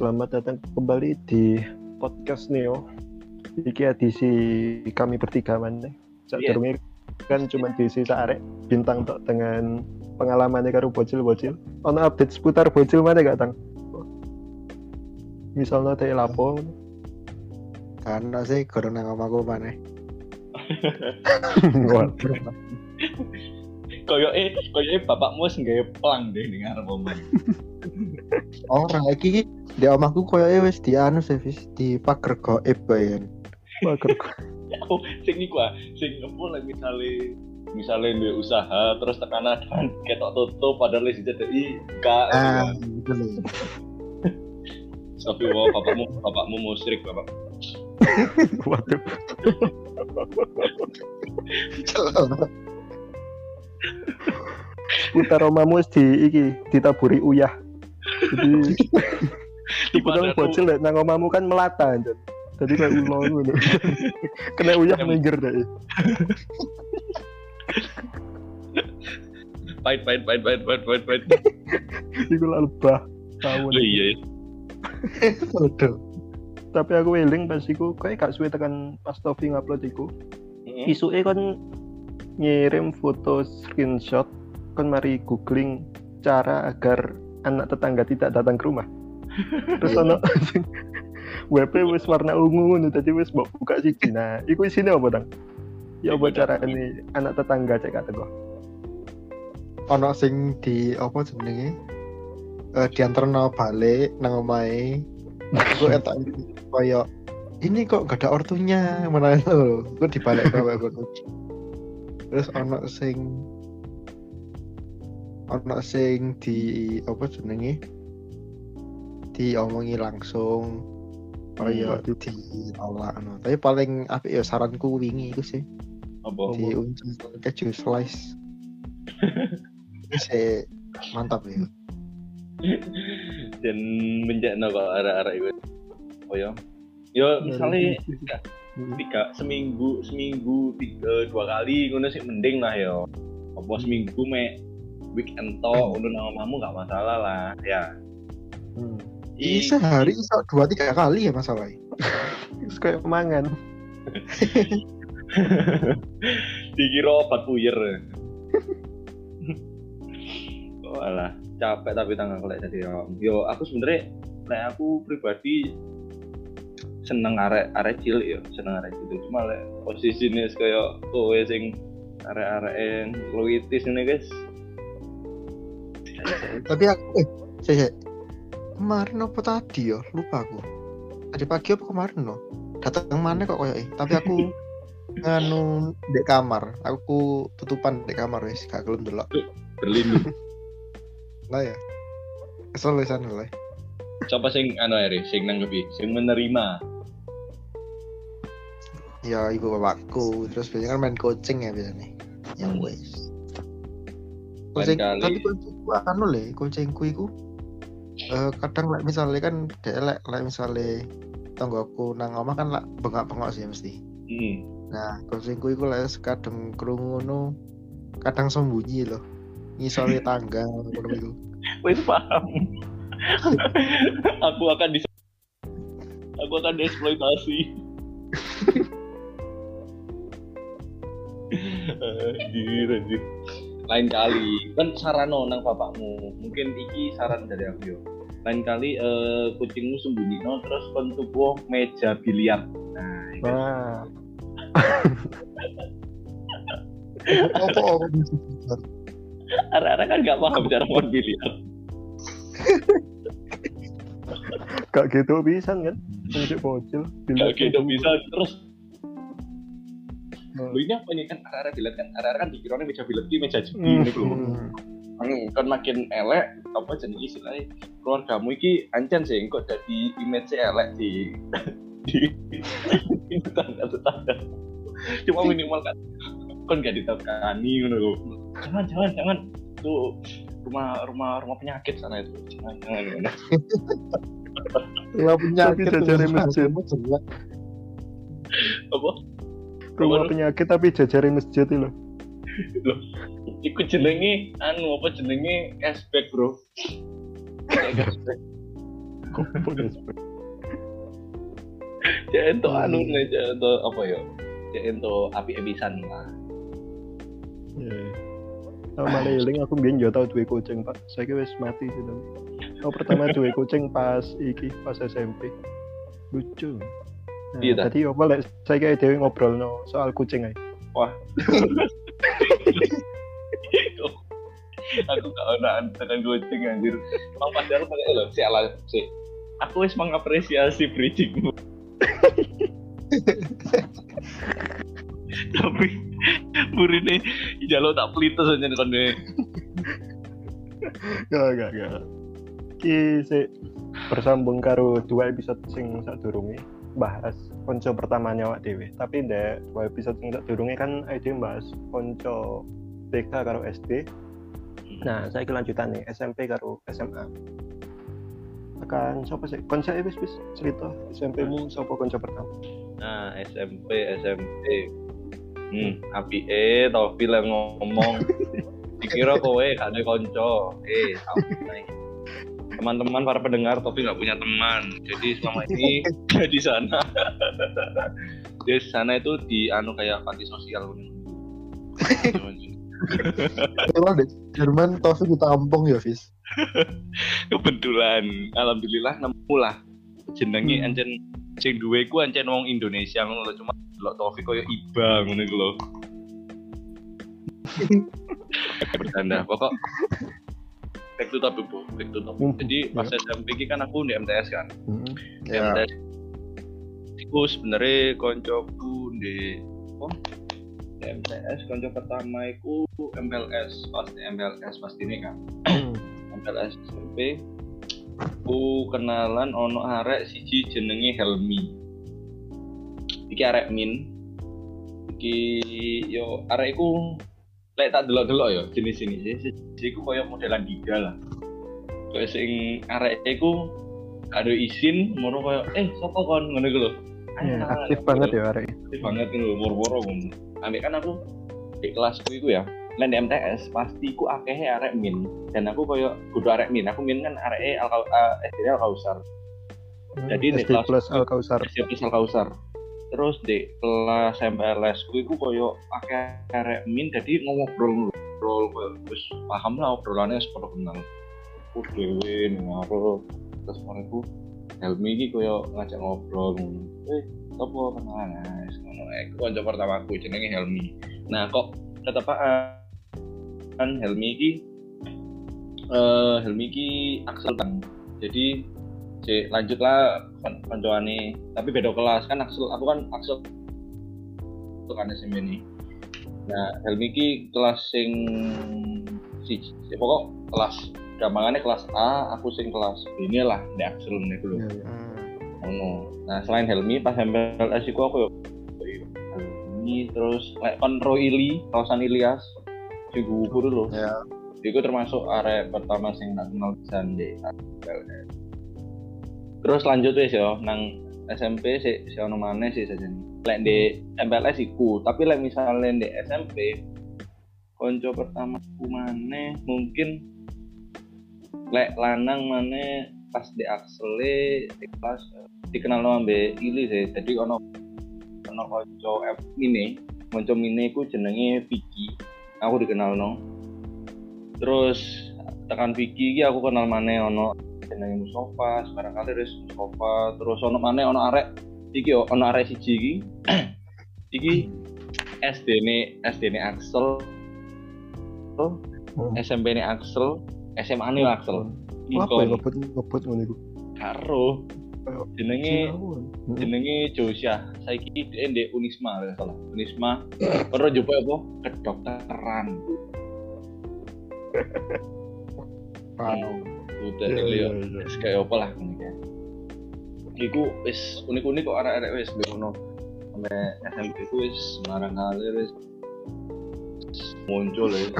selamat datang kembali di podcast Neo. Iki edisi kami bertiga mana? Cak yeah. kan cuma diisi arek bintang tok dengan pengalamannya karo bocil-bocil. Ono update seputar bocil mana gak tang? Misalnya teh lapo, Karena sih corona ngomongku mana? Waduh. Koyoke koyoke bapakmu wis nggawe plang deh ning ngarep omah. Orang lagi di omahku koyo wis di anu sih wis di pager goib bayan. Mager. Oh, sing iku ah, sing opo lek misale misale duwe usaha terus tekanan ketok tutup padahal wis dicedeki gak. Ah, gitu loh. Tapi wah bapakmu bapakmu musyrik bapak. Waduh. Putar omamu di iki ditaburi uyah. Jadi Iku kan bocil lek nang omamu kan melata anjir. Jadi kayak ulo ngono. Kena uyah minggir deh. Pahit pahit pahit pahit pahit pahit pahit. Iku lebah. Tahun. Iya. iya. Tapi aku eling pas iku kayak gak suwe tekan pas Tofi ngupload iku. Mm-mm. Isuke kan ngirim foto screenshot kan mari googling cara agar anak tetangga tidak datang ke rumah. Terus Iya. ono WP wis warna ungu ngono tadi wis mbok buka siji. Nah, iku isine apa, Tang? Ya apa ini anak tetangga cek kata gua. Ono sing di apa jenenge? Eh diantarno balik nang omahe. Aku etak koyo ini kok gak ada ortunya mana itu gue dibalik bawa gue terus ono sing ono sing di apa jenenge diomongi langsung kaya Hmm. ditolak no. tapi paling apik ya saranku wingi itu sih Apa? di keju slice sih mantap ya dan menjakno kok arah-arah itu. Oh ya. Yo misalnya Hmm. tiga seminggu seminggu tiga dua kali ngono sih mending lah yo. Apa seminggu me weekend to ngono nang omamu gak masalah lah ya. Ini I- sehari bisa dua tiga kali ya masalahnya Terus kayak mangan. dikira obat puyer. Walah, capek tapi tangan kolek tadi yo. Yo aku sebenernya lek aku pribadi seneng arek arek cilik yo, seneng arek cilik. Cuma lek posisine kaya kowe sing arek-arek luitis ini guys. tapi aku eh saya saya- kemarin apa tadi ya? Lupa aku. Tadi pagi apa kemarin no? Datang mana kok koyo tapi aku nganu di kamar. Aku tutupan di kamar wis gak gelem delok Berlindung. lah ya. Kesel wis anu lah. Siapa sing anu ae sing nanggepi, sing menerima. ya ibu bapakku. Terus biasanya kan main coaching ya biasanya. Ya Lain coaching kali. tapi coachingku anu le coachingku iku eh, kadang like, misalnya kan dia like, like misalnya tonggoku nang omah kan lah bengak-bengok sih mesti Hmm. Nah, kucingku iku lek kadang krungu ngono, kadang sembunyi loh. Ngisori tangga ngono iku. Wis paham. aku akan dis aku akan dieksploitasi. anjir, anjir. Lain kali kan sarano nang bapakmu. Mungkin iki saran dari aku yo. Lain kali eh, kucingmu sembunyi no terus kon tuku meja biliar. Nah, itu. Nah, Apa apa arah-arah kan gak paham cara main biliar. gak gitu bisa kan? Ini bocil. Gak gitu bisa terus Hmm. Ini apa nih kan arah-arah bilet kan arah-arah kan dikiranya meja bilet ini meja judi Hmm. gitu. Hmm, kan makin elek apa jenis istilahnya keluargamu iki ancen sih kok jadi image elek di di di tetangga tetangga cuma minimal kan kan gak ditekani ngono loh jangan jangan jangan tuh rumah rumah rumah penyakit sana itu jangan jangan jangan. Ya penyakit Tapi jajare tuh, masjid. jelek. apa Rumah penyakit tapi jajari masjid itu loh. Iku jenenge anu apa jenenge cashback bro Ya, Spek. Ya ento anu nih, ya ento apa ya? Ya ento api ebisan lah. Iya. Tau malah eling aku mbiyen yo tau duwe kucing, Pak. Saiki wis mati tapi. Aku pertama duwe kucing pas iki pas SMP. Lucu. Nah, Iya, ta? tadi apa lek saiki dhewe ngobrolno soal kucing ae. Wah. aku gak onaan tekan kucing anjir. Emang padahal pakai lho, si ala si. Aku wis mengapresiasi bridgingmu. Tapi murine jaluk tak pelites aja nih kone. Gak, gak, gak. Ki sik bersambung karo dua episode sing sadurunge bahas konco pertamanya awak dhewe. Tapi ndek dua episode sing sadurunge kan ide bahas konco TK karo SD. Nah, saya kelanjutan nih SMP karo SMA. Akan siapa sih? Konco wis wis cerita SMP mu siapa konco pertama? Nah, SMP, SMP. Hmm, api eh tau film ngomong. Dikira kowe gak ada konco. Eh. Teman-teman para pendengar Topi nggak punya teman. Jadi selama ini di sana. dia di sana itu di anu kayak panti sosial. Kalau di Jerman Taufik ditampung ya, Fis. Kebetulan, alhamdulillah nemu lah. Jenenge Hmm. ancen sing duwe ku ancen wong Indonesia ngono lho, cuma delok Taufik koyo iba ngono iku lho. Bercanda, pokok back to topic, Bu. Back to topic. Hmm, Jadi pas ya. SMP ki kan aku di MTS kan. Hmm. Ya. MTS iku sebenarnya koncoku di oh di MTS konco pertama iku MPLS pasti MPLS pasti ini kan. MPLS SMP ku kenalan ono arek siji jenenge Helmi. Iki arek min. Iki yo arek iku lek tak delok-delok yo jenis ini sih iku koyo modelan Dida lah. Koyo sing arek iku gak ada izin moro koyo eh sapa kon? Ngono iku lho Ya, aktif banget ya hari. aktif banget nih ngono ambek kan aku di kelasku iku ya lain di MTS pasti ku akeh arek min. Dan aku koyo kudu arek min. Aku min kan arek al uh, SD al kausar. Jadi di kelas- plus Al Kausar. SD al kausar. Terus di kelas MPLS ku iku koyo akeh arek min jadi ngobrol ngobrol koyo. Wis paham lah obrolannya seperti kenal aku dhewe ngaro terus iku Helmi iki koyo ngajak ngobrol. Eh, apa kenalan guys ngono ae. Kanca pertamaku jenenge Helmi. Nah, kok ketepaan Helmi iki eh Helmi iki Axel kan. Jadi cek lanjutlah kon- koncoane tapi beda kelas kan Axel aku kan Axel itu kan SMP ini. Nah, Helmi iki kelas sing siji. Ya, pokok kelas gampangannya kelas A, aku sing kelas B ini lah, di Axel ini dulu. Iya, iya. Ngono. Nah, selain Helmi pas MPLS iku aku yo Helmi terus lek kon Ro Ili, kawasan Ilyas sing gugur lho. Ya. Iku termasuk arek pertama sing tak kenal pisan di MPLS. Terus lanjut wis yo nang SMP sih si ono maneh sih saja nih. Lek di MPLS iku, tapi lek misalnya di SMP konco pertama ku maneh mungkin lek lanang maneh pas di di kelas dikenal sama Mbak Ili sih. Jadi ono ono konco F mini. Konco mini ku jenenge Vicky. Aku dikenal no. Terus tekan Vicky aku kenal maneh ono jenenge Mustafa sekarang kali Riz Mustafa. Terus ono maneh ono arek iki ono arek siji iki. Iki SD ne SD ne Axel Hmm. SMP ne Axel SMA ne Axel Apa Ikon. yang ngebut ngebut ngono iku? karo jenenge. Hmm. jenenge Josia saiki dhek ndek Unisma kalau salah Unisma perlu coba apa kedokteran Wow. udah Iya, yeah, iya, iya. wis kayak apa lah ngene kae iku wis unik-unik kok arek-arek wis ngono sampe SMP ku wis sembarang kali wis muncul wis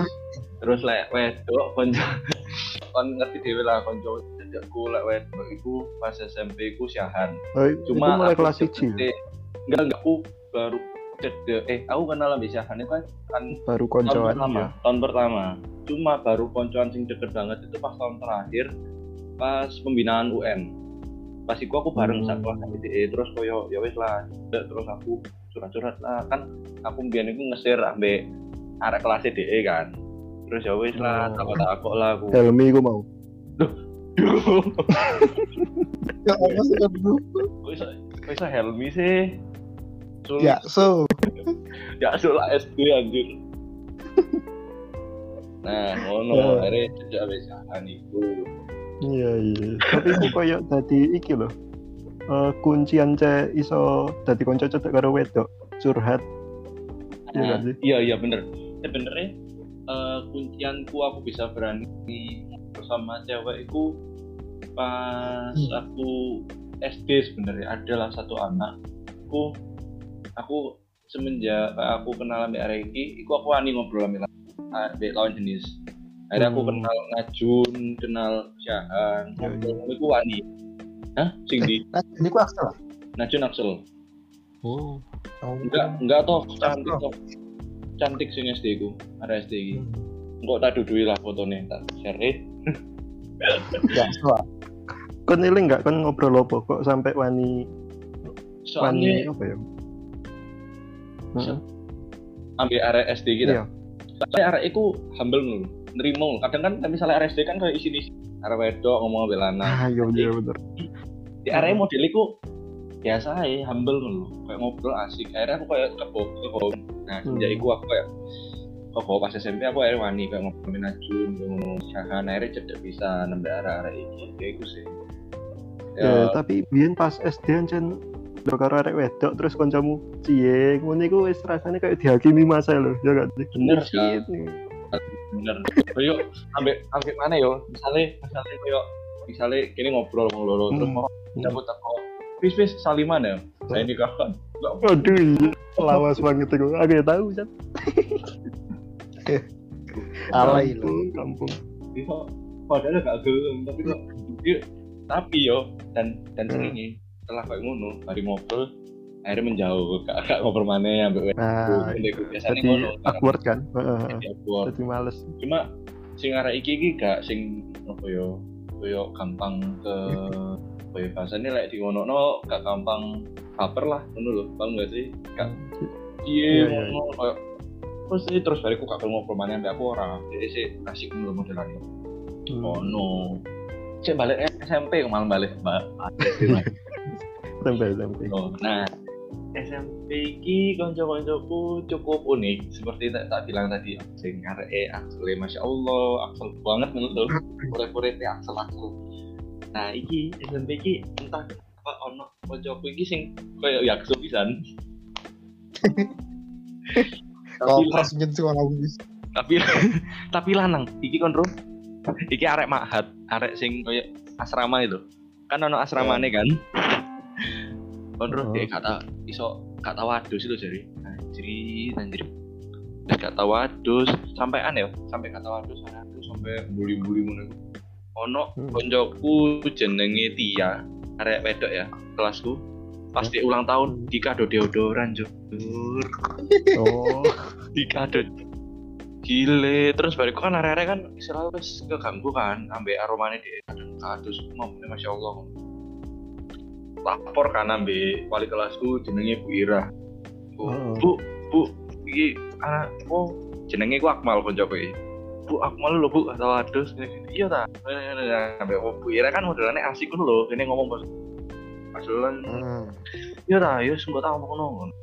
terus lek wedok konco kon ngerti dhewe lah konco cedekku lek wedok iku pas SMP ku Syahan Oh, cuma itu mulai kelas 1 cedek- enggak enggak aku baru cedek eh aku kenal lebih Syahan itu kan kan baru tahun koncoan pertama. ya. tahun pertama. Cuma baru koncoan sing deket banget itu pas tahun terakhir pas pembinaan UN pas iku aku bareng Hmm. sak kelas DE terus koyo ya wis lah terus aku curhat-curhat. Lah kan aku mbiyen iku ngesir ambek arek kelas DE kan terus ya wis lah Oh. takut-takut lah aku Helmi ku mau. Ya apa sih kan Bu? kok iso kok iso Helmi sih Sul, Ya so. ya sul SD anjir nah ngono Oh. akhirnya jejak wis jalan iku Iya iya. Tapi itu koyo dadi iki loh. Eh kuncian ce iso dadi kanca cedek karo wedok curhat. Iya Nah, kan sih? iya iya bener sebenarnya eh, kuncianku aku bisa berani bersama cewek itu pas Hmm. aku SD sebenarnya adalah satu anak aku aku semenjak aku kenal sama arek iki iku aku wani ngobrol sama lawan jenis. Akhirnya aku Hmm. kenal Najun kenal Syahan Iya, ngobrol. iku wani. Hah? Sing di Nah, ini ku Axel. Najun Axel. Oh. Enggak enggak toh cantik toh cantik sing SD ku ada SD iki Enggak tak dudui lah fotonya tak share Ya, so. Kon eling enggak kon ngobrol apa kok sampai wani wani soalnya apa ya? So- ambil area SD kita Iya. soalnya area itu humble nul nerimo nul. kadang kan misalnya area SD kan kayak isi isi area wedok ngomong ambil lanang Ah iya iya bener. di area model itu biasa ya humble nul kayak ngobrol asik akhirnya aku kayak kebo kebo nah sejak Hmm. itu aku kayak kebo pas SMP aku akhirnya wani kayak Najun kayak ngomong Syahan akhirnya cedek bisa nambah area area ini kayak itu sih Ya, tapi biyen pas SD ancen do karo arek wedok terus kancamu cie ngono iku wis rasane kayak dihakimi masa lho ya gak sih? Bener, nih. bener koyo ambek ambek mana yo misalnya misalnya koyo misalnya kini ngobrol loro terus Hmm. mau dapat teko wis wis saliman ya saya nikah kan enggak Aduh, iya. lawas banget itu. Aku ya tahu, Chan. Alay lo. Kampung, padahal gak gelem tapi kok tapi yo dan dan Hmm. seringnya setelah kayak ngono hari ngobrol akhirnya menjauh gak gak ngobrol mana ambek Nah, wedok biasanya jadi awkward kan? Heeh. Jadi awkward. Jadi males. cuma sing arah iki iki gak sing apa yo koyo gampang ke apa ya bahasanya lek di ngono no gak gampang baper lah ngono lho paham gak sih? Gak Iya, iya iya, ngono koyo terus sih terus bariku gak perlu ngobrol mana ambek aku ora jadi sih asik ngono modelan Hmm. oh no cek balik SMP malam balik mbak. Tempe, tempe. oh, nah. SMP iki konco-koncoku cukup unik seperti tak, tak bilang tadi sing arek Axel masya Allah Axel banget menurut lo pure-pure teh Axel Axel. Nah iki SMP iki entah apa ono koncoku iki sing koyo yakso pisan. Tapi, pas nyentuh aku. Wis. tapi tapi lanang. Iki kon iki arek mahat arek sing koyo asrama itu. Kan ono asramane kan? Kon Rum, Oh. dia kata iso gak tau adus itu jadi anjir anjir. Terus gak tau adus. Sampai aneh sampai gak tau adus sampai buli-buli ngono. Iku. ono Hmm. koncoku jenenge Tia arek wedok ya kelasku. Pas dia ulang tahun dikado deodoran jujur Oh, dikado gile. Terus bariku kan arek-arek kan istilahnya wis keganggu kan ambek aromane dia kadang kadus ngomongnya masya Allah. Lapor kan ambek wali kelasku jenenge Bu Ira Bu, Oh. Bu, Bu, iki anak oh jenenge ku Akmal koncoku iki. Bu Akmal lho Bu, atau adus gini gini. Iya ta. Ambek oh, Bu Ira kan modelannya asik ngono lho, kene ngomong pas Pasulan, Hmm. iya ta, yo sempat tak ngomong ngono.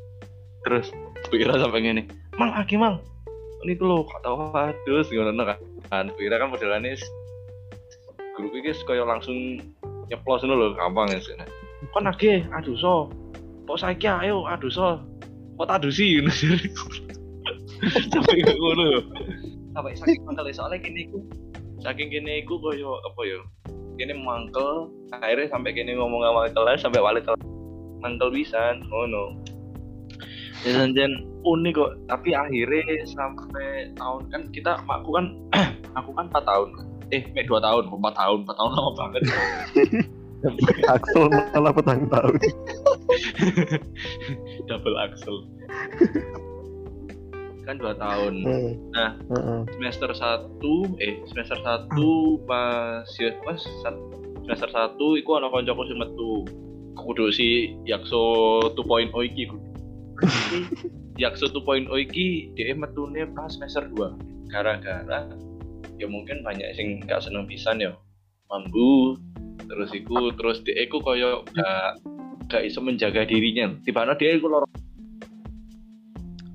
Terus Bu Ira sampai ngene, "Mang, aki Mang. Ini tuh gak tau adus ngono kan. Kan Bu Ira kan modelannya s- grup iki kaya langsung nyeplos ngono lho, gampang ya. sih. Kon age, aduh so. Kok saiki ayo aduh so. Kok ngono sih. Sampai kayak ngono lho. Sampai saking mangkel soalnya kene iku saking kene iku koyo apa ya? Kene mangkel, akhirnya sampai kene ngomong sama kelas sampai wali kelas mangkel pisan ngono. Ya sanjen unik kok, tapi akhirnya sampai tahun kan kita aku kan aku kan 4 tahun. Eh, mek 2 tahun, 4 tahun, 4 tahun lama banget. Axel malah petang tahun. Double axel. kan 2 tahun. Heeh. Nah. Heeh. semester 1 eh semester 1 pas ya pas semester 1 iku ana kancaku sing metu kudu si Yakso 2.0 iki kudu. Yakso 2.0 iki dia metune pas semester 2 gara-gara ya mungkin banyak sing gak seneng pisan ya mambu terus iku terus dia iku koyo gak gak iso menjaga dirinya tiba dia iku loro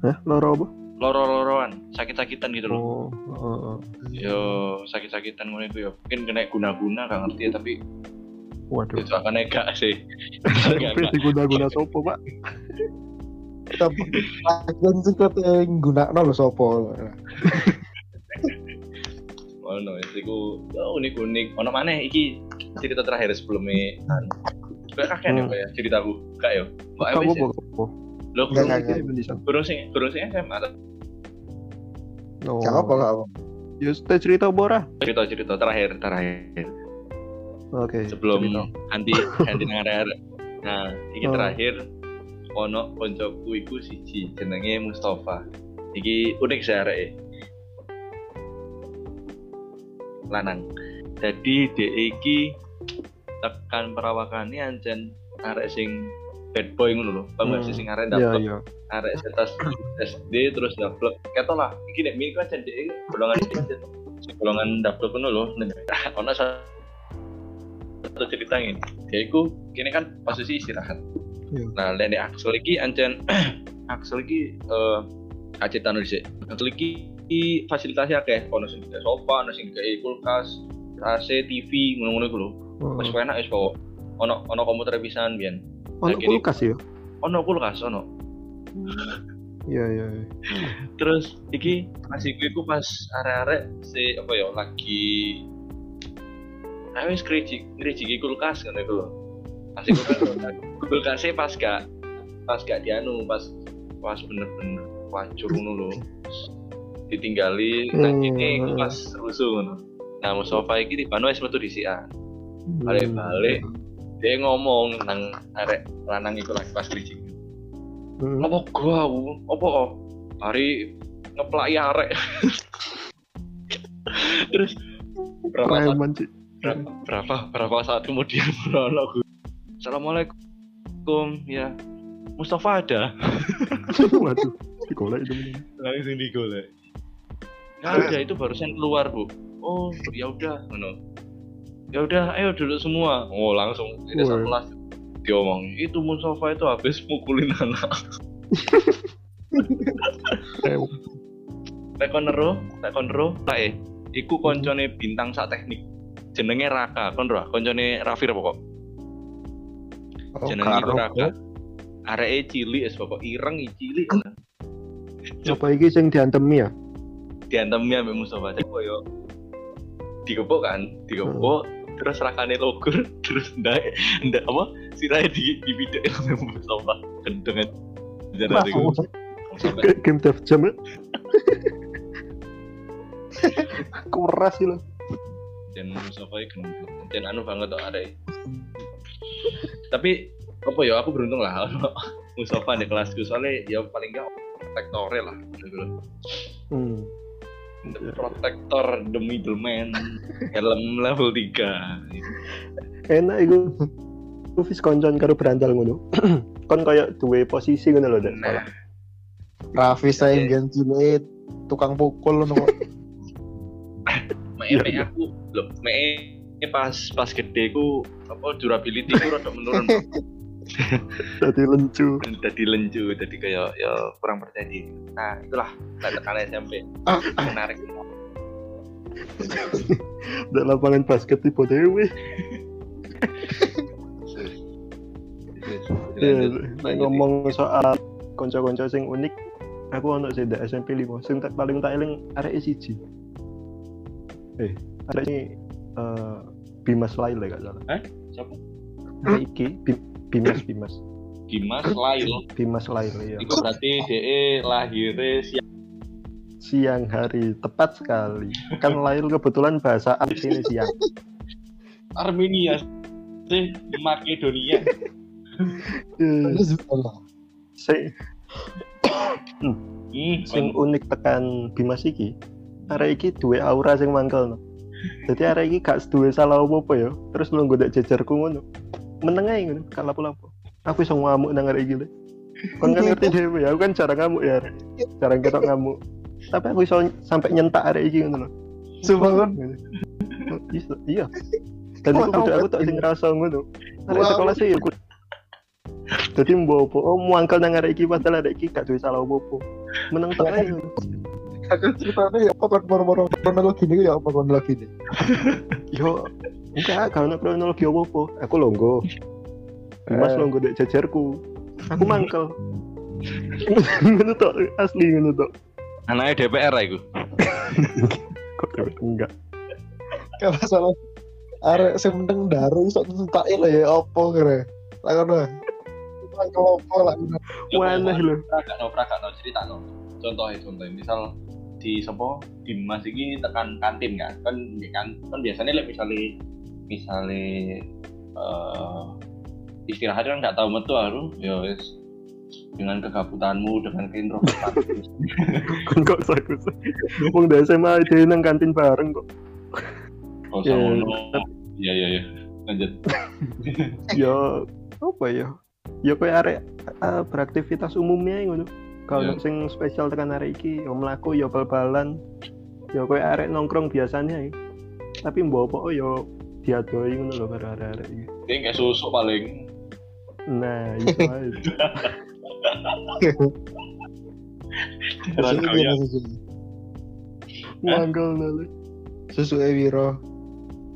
Hah, loro apa? Loro-loroan sakit-sakitan gitu loh Oh, oh, oh. yo sakit-sakitan ngono iku ya mungkin kena guna-guna gak ngerti tapi Waduh. itu akan gak sih gak. diguna-guna sopo, Pak? Tapi lagian sing kate nggunakno lho sapa. ono iku ya unik-unik ono maneh iki cerita terakhir sebelumnya kayak kakek Hmm. ya ceritaku gak ya kok Kamu apa sih lo kurang sing kurang sing SMA? Oh. Gak apa gak apa. Ya, sudah cerita Bora. cerita cerita terakhir terakhir Oke. sebelum cerita. ganti ganti nang arek nah iki Oh. terakhir ono koncoku iku siji jenenge Mustafa iki unik sih arek lanang jadi dhek iki tekan perawakannya ancen arek sing bad boy ngono lho. Paham gak sih Hmm. sing arek Iya, dapet iya. arek setas SD terus dapet ketok lah iki nek mini kan ancen dhek golongan sing golongan dapet ngono lho. Ono satu cerita ini dia iku kini kan posisi istirahat. Iya. nah lene Axel iki ancen Axel iki eh acetan dhisik. Axel iki fasilitasnya akeh. Ono sing kayak sofa ono sing kayak kulkas AC TV ngono-ngono iku lho. Oh. wis enak wis pokok. Ono ono komputer pisan biyen Ono kulkas ya? ono kulkas ono Iya, iya. iya. terus iki masih gue pas arek-arek si apa ya lagi Ayo wis keriji keriji kulkas iku lho. Masih kulkas kulkasnya pas gak pas gak dianu pas pas bener-bener wacur ngono lho. Ditinggali Hmm. ini iku pas rusuh ngono. Nah, Mustafa iki di wis metu disikan. Balik-balik. Dia ngomong nang arek lanang iku lagi pas keriji. Hmm. apa gua aku apa oh? hari ngeplaki arek terus berapa saat, berapa, berapa berapa saat kemudian menolong aku assalamualaikum ya Mustafa ada Waduh. Digolek itu. langsung digolek nggak ada itu barusan keluar bu oh ya udah ngono ya udah ayo duduk semua oh langsung ini Woi. satu kelas diomong itu Mustafa itu habis mukulin anak Preman. Tekon ero, tekon ero, tae. Iku koncone bintang sak teknik. Jenenge Raka, kon ro, koncone Rafir pokok. Oh, Jenenge iku. Raka. Areke cilik wis pokok ireng i cilik. Apa iki sing diantemi ya? Diantemi ambek Mustafa. Cek koyo digepuk kan, digepuk terus rakane logur terus ndak ndak apa sirahe di di video gendeng aja iku. Sampai Kayak game dev jam ya? Keras sih lo. dan Mustafa gendeng. Dan anu banget tok arek. Tapi apa ya aku beruntung lah ono Mustafa di kelasku soalnya ya paling enggak protektore lah gitu loh. Hmm. The Protector the middleman helm level 3 Enak iku. Ku wis koncon karo berandal ngono. kon kayak duwe posisi ngono lho Dek. nah Raffi saya yang cilik tukang pukul ngono kok. me Iya, me iya. aku loh me pas pas gede ku apa durability ku rada menurun Dadi lencu. jadi lenju jadi kayak ya kurang percaya diri nah itulah saya tekan SMP menarik Dak lapangan basket tipe dewe. Ya, nek ngomong soal konco-konco sing unik, aku ono sih SMP 5. Sing tak paling tak eling arek siji. Eh, arek ini eh Bimas Lail ya gak salah. siapa Arek iki Bimas Bimas. Dimas Lail Bimas Lail ya. itu berarti DE lahirnya siang Siang hari tepat sekali. Kan Lail kebetulan bahasa sini siang. Armenia sih Makedonia sing hmm, sing unik tekan Bimas iki arek iki duwe aura sing mangkel no. Jadi arek iki gak duwe salah apa-apa ya. Terus lu nggoda jejerku ngono. Meneng ae ngono, gak lapo-lapo. Aku iso ngamuk nang arek iki lho. Kon kan ngerti dhewe ya, aku kan jarang ngamuk ya. Jarang ketok ngamuk. Tapi aku iso sampai nyentak arek iki ngono lho. Sumpah. Iso, iya. Dan aku kudu aku tak sing ngerasa ngono. Arek sekolah sih ya aku jadi mbok apa oh muangkel nang arek iki padahal arek iki gak duwe salah apa-apa. Meneng tok ae. Kakak ceritanya ya apa kan moro-moro kronologi ini ya apa kronologi ini. Yo, enggak, kalau kronologi apa-apa. Aku longgo. Mas Eh. longgo dek jajarku. Aku mangkel. ngono tok asli ngono tok. Anaknya DPR lah iku. Kok enggak. Gak masalah. Arek sing daru sok tak lah ya apa kira. Lah ngono. Kalau apa lah. Waneh lho. Prakak no, prakak no, cerita no. Contohnya, contohnya, misal di sepo di mas ini tekan kantin kan kan kan kan biasanya like, misalnya misalnya eh istirahat kan nggak tahu metu aku ya wis dengan kegabutanmu dengan keintrovertanmu Kon kok saku. Wong dari SMA dhewe nang kantin bareng kok. oh Ya, sama iya iya iya lanjut Ya apa ya? Ya koyo arek eh, beraktivitas umumnya ngono. Kalau Ya. sing spesial tekan arek iki ya mlaku ya bal-balan. Ya koyo arek nongkrong biasanya ya. Tapi mbok apa oh ya diadoi ngono lho karo arek-arek iki. kayak kayak susu paling Nah, itu aja. Jalan kaya. gimana susu? Mangkel nale. Susu Ewiro.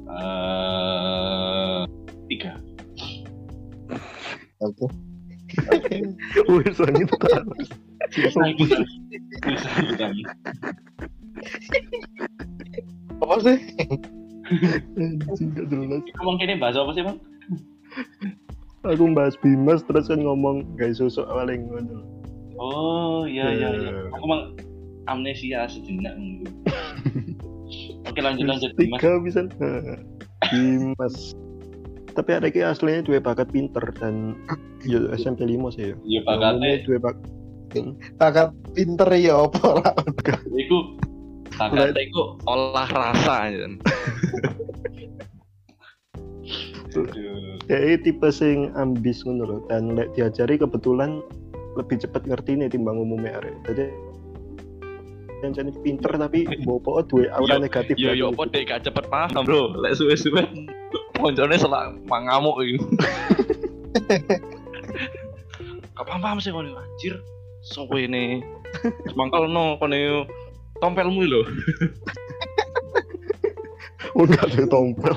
Eh, tiga Apa? Bisa ikutan bisa ikutan Apa sih? Anjing gak jelas. Emang kini bahasa apa sih bang? Aku bahas Bimas terus kan ngomong guys susuk paling ngono. Oh iya iya iya. Ya. Aku emang amnesia sejenak. Oke lanjut lanjut mas. Tiga bisa. Bimas. Tapi ada ki aslinya dua bakat pinter dan ya SMP 5 sih ya. Iya Umumnya bakatnya, dua bakat. Bakat pinter ya apa lah. iku bakatnya iku olah rasa aja. Ya ini tipe sing ambis ngono loh dan lek diajari kebetulan lebih cepat ngerti nih timbang umumnya arek. Jadi yang jadi pinter tapi bawa dua aura negatif. Yo yo apa deh gak cepet paham bro. Lek suwe suwe moncone selak mangamuk iku. Gak paham sih kono anjir. Sopo ini? Semangkal no kono tompelmu lho. Oh, enggak ada tompel.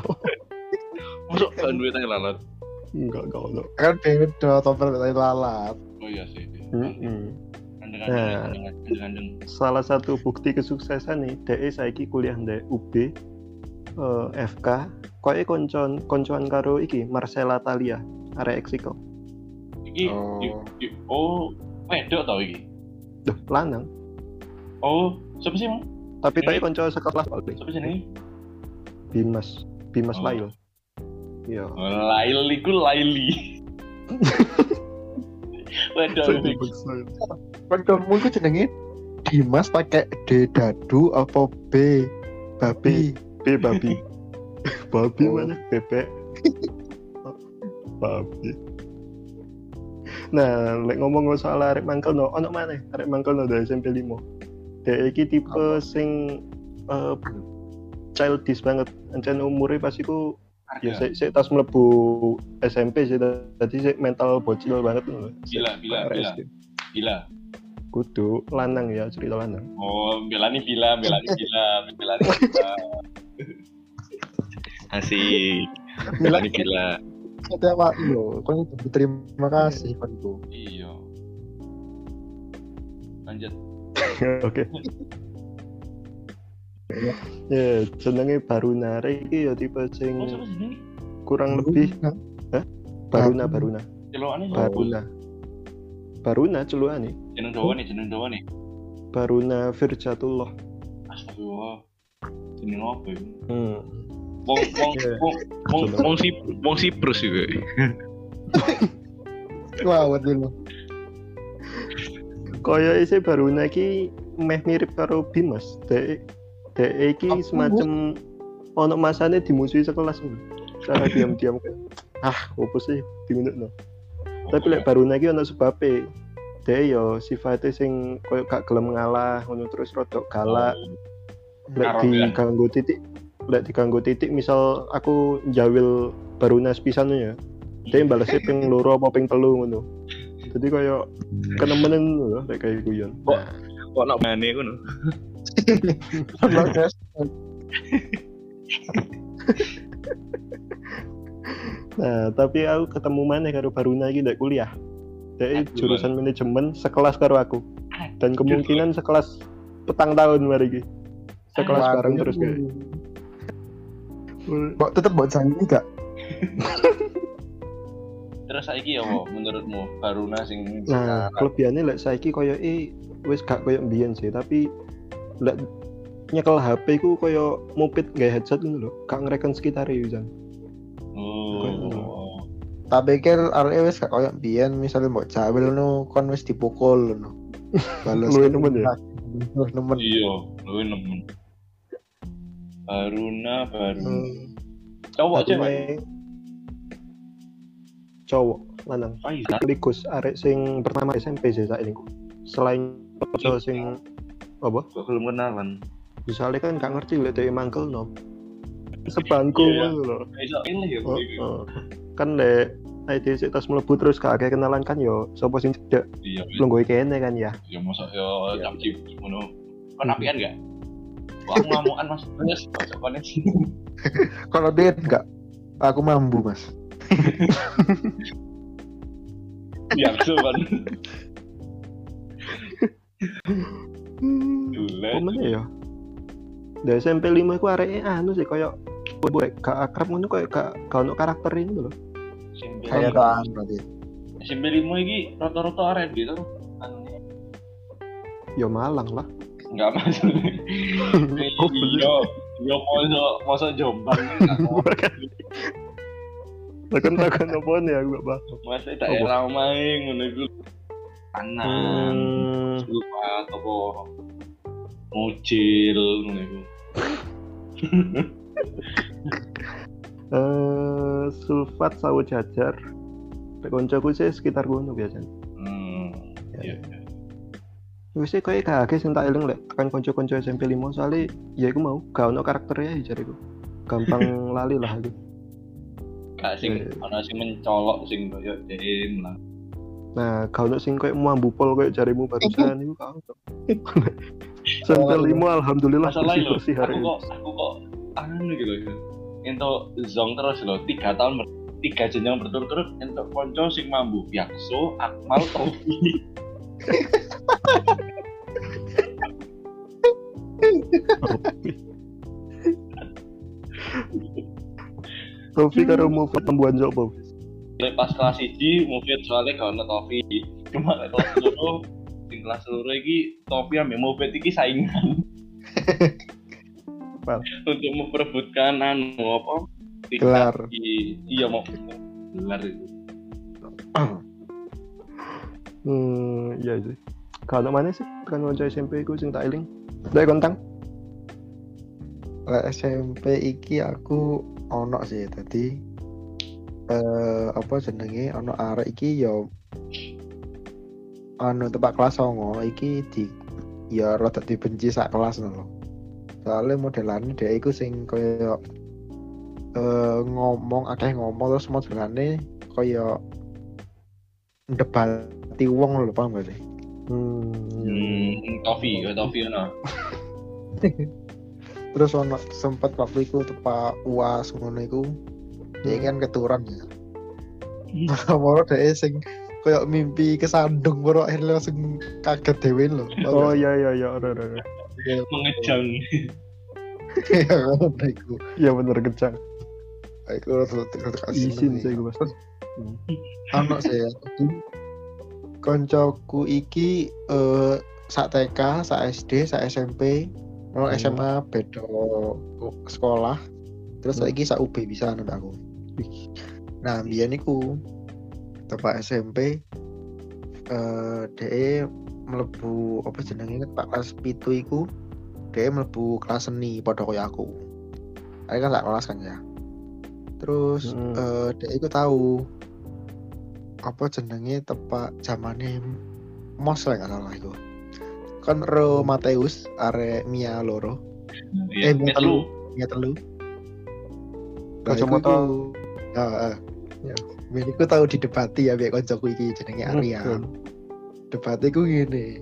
Masuk gak duwe tanya lalat. Enggak, enggak ono. Kan beda tompel betanya lalat. Oh iya sih. Mm-mm. Andeng Nah. Salah satu bukti kesuksesan nih, DE saiki kuliah di UB eh, FK. Koe koncon koncoan karo iki Marcella Talia, arek Exiko. Iki Oh. i- oh wedok tau iki. Duh, lanang. Oh, siapa sih? Tapi tadi konco sekelas paling. Siapa sih ini? Bimas, Bimas Oh. Lail. Iya. Lail iku Laili. Kan kamu itu jenenge Dimas pakai D dadu apa B babi. B babi. babi Oh. mana? Bebek. babi. Nah, lek ngomong soal arek mangkel no, ono mana? Arek mangkel no dari SMP 5. Dia iki tipe Apa? sing eh, childish banget. Ancen umurnya pas iku ya saya saya tas mlebu SMP sih tadi saya mental bocil banget loh. Bila, bila, bila. SD. Bila. Kudu lanang ya cerita lanang. Oh, belani bila, belani bila, belani bila. Asik. Belani bila. Setiap Pak yo, kan berterima kasih kan. Iya. Lanjut. Oke. Ya, jenenge Baruna Arek iki ya tipe sing Oh, kurang lebih Baruna Baruna Celokannya siapa? Baruna Baruna celuane Jeneng dawa nih, jeneng dawa nih. Baruna Firjatullah Astagfirullah. Jeneng apa itu? hmm. Wong wong wong wong wong si wong Siprus juga. Wah, dulu. Kaya isi Baruna iki meh mirip karo Bimas dek dek iki Aku- semacam ono masane dimusuhi sekelas. Cara diam-diam ah opo sih diminut no. Tapi lek baru lagi ono sebabe. Dia yo sifatnya sing koyo gak gelem ngalah, ngono terus rodok galak. Lek Arogan. diganggu titik, lek diganggu titik misal aku jawil barunas pisan ya. Dia balasnya ping loro apa ping telu ngono. Jadi koyo kenemenen lho lek kayak guyon. Kok kok nak mane ngono. Ono guys. Nah, tapi aku ketemu mana karo Baruna iki ndek kuliah. Aduh, jurusan manajemen sekelas karo aku. Dan kemungkinan sekelas petang tahun mari iki. Sekelas bareng terus kayak. Mbok tetep mbok janji gak? Terus saiki ya menurutmu Baruna sing Nah, kelebihannya lek saiki koyo eh wis gak koyo mbiyen sih, tapi lek nyekel HP ku koyo moped gawe headset ngono lho, gak ngereken sekitar Jan. Oh. Tak pikir arek wis gak koyo biyen misalnya mbok jawil ngono kon wis dipukul ngono. Balas Luwih nemen ya? Luwih nemen. Iya, lu nemen. Baruna, Baruna. Hmm. Cowok cewek. Cowok lanang. Ah, iya. Ligus arek sing pertama SMP sih saat ini. Selain cowok sing apa? Belum kenalan. Misalnya kan gak ngerti lek dhek mangkel no. Sebangku Iya. Iso ini ya. Oh, gitu. oh. Kan lek ID sik tas mlebu terus gak akeh kenalan kan yo sapa sing cedek Iya, lungguhe kene kan ya. ya masa ya Iya. jam cip ngono. Kon apian enggak? Wah, aku ngamukan Mas. Kalau dia enggak aku mambu, Mas. Biasa kan. Hmm. Meneh ya? Dari SMP 5 iku areke anu sih koyo boy gak akrab ngono koyo gak gak ono karakter ini lho. SMP Kayak lima. doang berarti. SMP 5 iki rata-rata arek gitu. Anu Ya Malang lah. enggak masuk. Oh. Iya, iya masa masa Jombang. Tekan apa nih aku gak paham. Masa daerah main ngono iku. Kanan. Hmm, Lupa apa Mujil ngono iku. eh sulfat sawo jajar. Koncoku sih sekitar kono biasanya. Hmm. Iya. Wis sih koyo kaget sing tak eling lek tekan konco-konco SMP 5 soalnya ya iku mau gak ono karakternya ya jariku. Gampang lali lah aku. Gak sing Iya. ana sing mencolok sing koyo dem lah. Nah, ono sing koyo mambu pol koyo jarimu barusan iku ono. SMP 5 alhamdulillah bersih hari aku ini. kok aku kok anu gitu ya. Ento zong terus lho, tiga tahun ber- tiga jenjang berturut-turut entuk konco sing mambu Biakso, Akmal, Tofi. Tofi karo move pembuan jopo. Lek pas kelas 1 mufid soalnya gak ono Tofi. Cuma lek kelas loro sing kelas loro iki Tofi ambek mufid iki saingan. Untuk memperebutkan anu apa? Gelar. di- iya mau gelar itu. Hmm, iya sih. Ono mana sih kan konco SMP ku sing tak eling. Dek kontang. SMP iki aku ono sih tadi eh apa jenenge ono arek iki yo anu tempat kelas songo iki di ya rada dibenci sak kelas lho. Soalnya modelannya dia iku sing kaya eh ngomong akeh ngomong terus modelane kaya ndebati wong lho paham gak sih? Hmm, Tofi, ya Tofi ono. Terus ono sempet waktu iku tepak UAS ngono iku dia kan keturun ya. Moro dia sing kayak mimpi kesandung moro akhirnya langsung kaget dewe lho. Oh iya iya iya ora ora. ora. Mengejang. iya ngono iku. Iya bener kecang. Iku rada kasih. Isin sih gue pasti. Ono sih ya. Koncoku iki eh sak TK, sak SD, sak SMP, ono Hmm. SMA beda sekolah. Terus Hmm. saiki sak UB bisa nang aku. Nah, biyen iku tepak SMP eh DE mlebu apa jenenge Pak kelas pitu iku DE mlebu kelas seni padha kaya aku. Arek kan tak kelas kan ya. Terus Hmm. eh dia itu tahu apa jenenge tepak zamane mos lah nggak salah itu. Kan Ro Mateus arek Mia loro. Iya, Eh, Mia telu. Mia telu. Nah, Kacamata. Heeh. Ya. Biar tahu didebati ya biar koncoku iki jenenge Arya. Hmm. Debat iku ngene.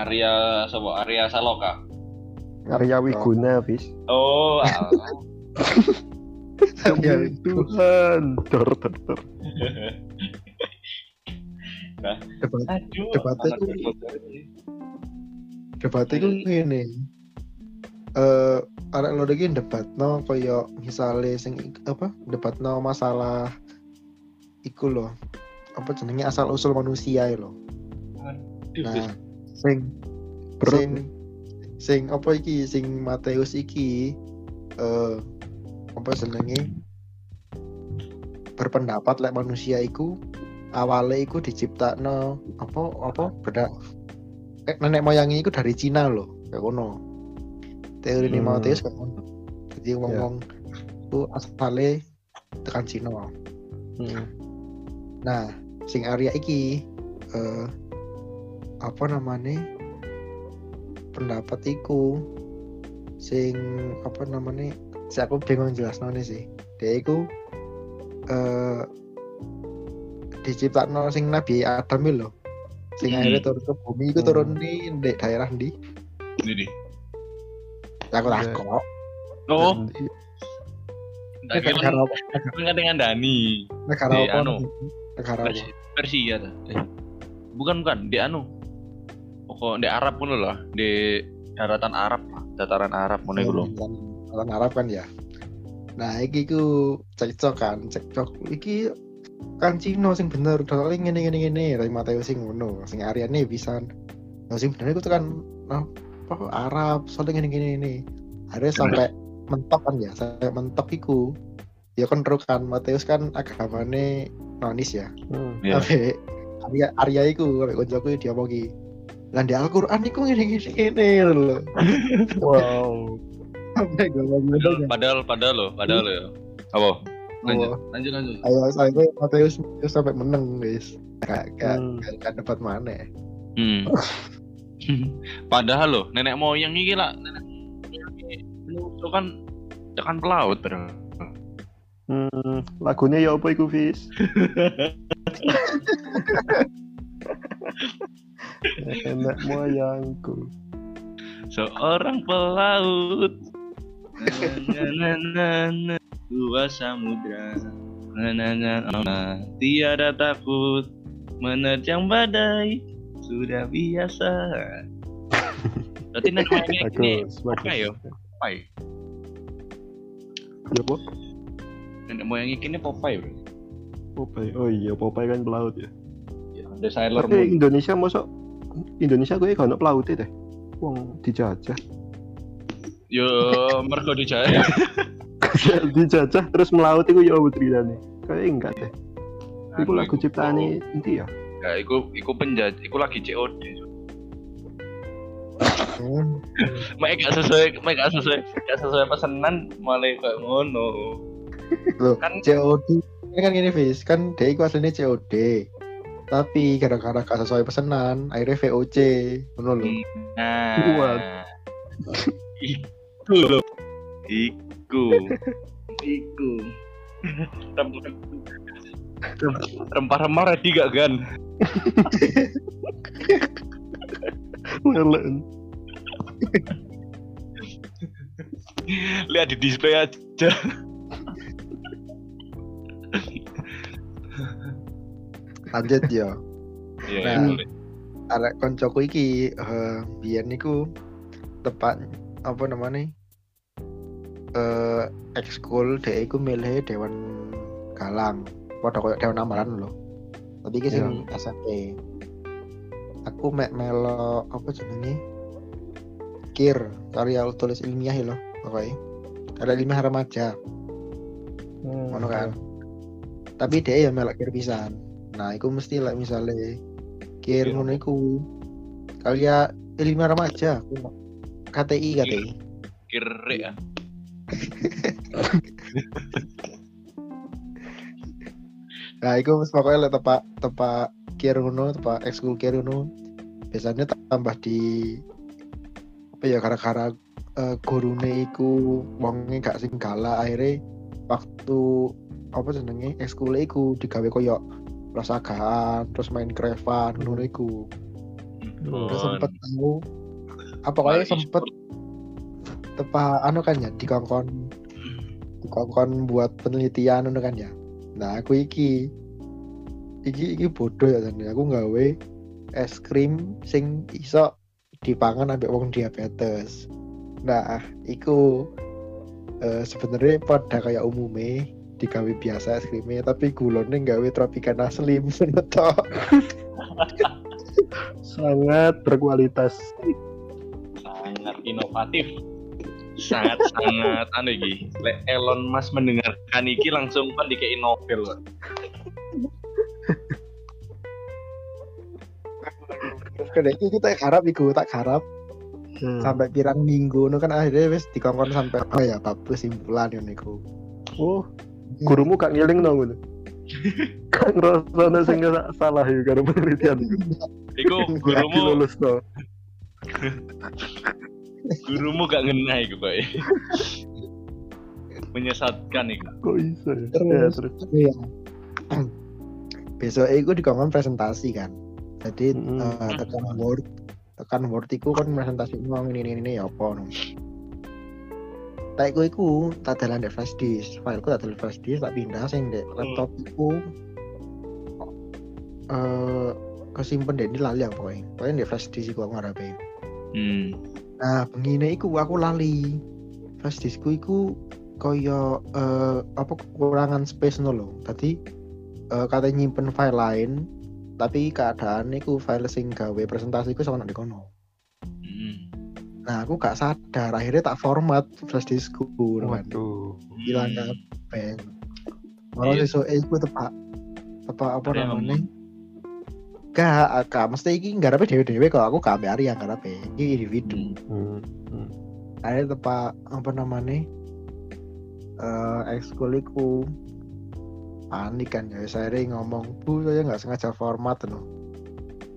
Arya sapa? Arya Saloka. Arya Wiguna, Fis. Oh. Arya Demi Tuhan. Dor, dor, dor. debat Aduh, Debatnya ini. Debat iku ngene. Eh arek loro iki debatno kaya misale sing apa debatno masalah iku loh. Apa jenenge asal usul manusia ya loh. Nah, sing Bro. sing sing apa iki sing Mateus iki eh apa jenenge berpendapat lek manusia iku awalnya iku diciptakno apa apa beda eh, nenek moyangnya iku dari Cina loh kayak ngono teori Hmm. Mateus kayak ngono jadi ngomong itu asalnya tekan Cina Hmm. Nah, sing Arya iki eh apa namanya? pendapat iku sing apa namanya? Si aku bingung jelas sih. Dia iku eh diciptakno sing Nabi Adam lho. Sing Hmm. akhirnya turun ke bumi iku Hmm. turun di, di daerah ndi? Ini. Aku Iya. takut. Oh, kira Negara apa? kan dengan Dani. Negara Di apa? anu. Negara apa? Persia, dah. Eh, bukan bukan di anu. Pokok di Arab pun lah, di daratan Arab lah, dataran Arab ngono iku lho. Orang, orang Arab kan ya. Nah, iki ku cekcok kan, cekcok iki kan Cino sing bener, soalnya ngene ngene ngene, Rai Mateus sing ngono, sing Aryane bisa. Nah, sing bener itu kan apa Arab, soalnya ngene ngene ngene. Akhirnya sampai mentok kan ya, sampai mentok iku. Ya kan terus kan Mateus kan agamane nonis ya. Hmm. Tapi Arya Arya iku sampai koncoku dia omongi. Lah di Al-Qur'an iku ngene ngene ngene lho. Wow. Ngomong Padahal padahal padahal lo, padahal lo ya. Apa? Lanjut, Oh. lanjut lanjut. ayo sampai Mateus Mateus sampai menang guys gak gak Hmm. gak, gak dapat mana Hmm. padahal lo, nenek moyang iki lah, nenek itu kan tekan pelaut padahal. Hmm, lagunya ya apa iku, Fis? Enak moyangku. Seorang pelaut. Na, na, na, na, dua samudra. Na, na, na, na, tiada takut menerjang badai sudah biasa. Berarti moyangnya ini Bagus, bagus. apa ya? Ya, apa? Nenek moyangnya ini Popeye bro. Popeye. Oh iya, Popeye kan pelaut ya. Ya, Sailor Tapi Moon. Indonesia mosok Indonesia gue gak ono pelaut deh. Wong dijajah. Yo mergo dijaya. dijajah terus melaut itu ya putri nih. Kayak enggak deh. Iku Anu, lagu ciptaan inti ya. Ya, iku iku penjaj, iku lagi COD. hmm. Mek gak sesuai, mek gak sesuai, gak sesuai pesanan malah kayak ngono. Loh, Kan COD kan gini Fis kan dia itu aslinya COD tapi gara-gara gak sesuai pesanan akhirnya VOC ngono lho nah. Kuat. Iku lho. Iku. Iku. Rempah-rempah ready gak gan? Melen. Lihat di display aja. lanjut ya Iya, Nah. iya, boleh. arek koncoku iki eh biyen niku tepat apa namanya eh ekskul dia iku milih dewan galang. Padha koyo dewan amaran lho. Tapi iki sing SMP aku mek melo apa jenenge? Kir karya tulis ilmiah lho pokoknya karya ilmiah remaja. Hmm. ngono kan? Tapi dia ya melok kir pisan. Nah iku mesti lah misalnya kir Kir. ngono iku karya ilmiah remaja aku KTI KTI Kire ya. Nah itu pokoknya lah tepak tepak kiruno tepak ekskul kiruno biasanya tambah di apa ya gara-gara uh, gurune iku wonge gak sing galak akhirnya waktu apa jenenge ekskul iku digawe koyo rasagaan terus main krevan ngono iku. Udah sempet tahu apa kayak sempet tepa anu kan ya dikongkon dikongkon buat penelitian anu kan ya. Nah aku iki iki iki bodoh ya tadi aku nggawe es krim sing iso dipangan ambek wong diabetes. Nah iku uh, sebenarnya pada kayak umume digawe biasa es krimnya tapi gulone nggawe tropicana slim toh sangat berkualitas. Sangat inovatif sangat sangat aneh iki Lek Elon Musk mendengarkan iki langsung kan dikei Nobel kok. Kene iki kita harap iku tak harap Hmm. sampai pirang minggu no kan akhirnya wis dikongkon sampai apa ya bab kesimpulan yo niku. oh gurumu gak ngiling dong gitu gak ngerasa sing nggak salah ya karo penelitian itu gurumu lulus no gurumu gak ngena iku kok. Menyesatkan iku. kok bisa ya, Terus, ya terus Iya. Besok iku dikongkon presentasi kan. Jadi Mm. eh, tekan Word, tekan Word iku kan presentasi ngomong ini ini ini ya apa no. Tak iku iku tak dalan di flash disk, fileku tak dalan flash disk, tak pindah sing di laptop iku eh kesimpen deh ini lali aku pokoknya pokoknya di flash disk iku aku ngarepe Hmm. Nah, begini iku aku lali. Flash diskku iku koyo eh, apa kekurangan space no lho. Tadi eh, katanya nyimpen file lain, tapi keadaan iku file sing gawe presentasi iku sama di kono. Hmm. Nah, aku gak sadar akhirnya tak format flash diskku waduh Hilang kabeh. Malah Iya. sesuk iku tepak tepak apa namanya? Gak, gak mesti iki nggarepe dhewe-dhewe kok aku gak ambek Arya nggarepe. Iki individu. Hmm. hmm. ada tempat apa namanya eh ekskul iku panik kan ya saya ngomong bu saya nggak sengaja format no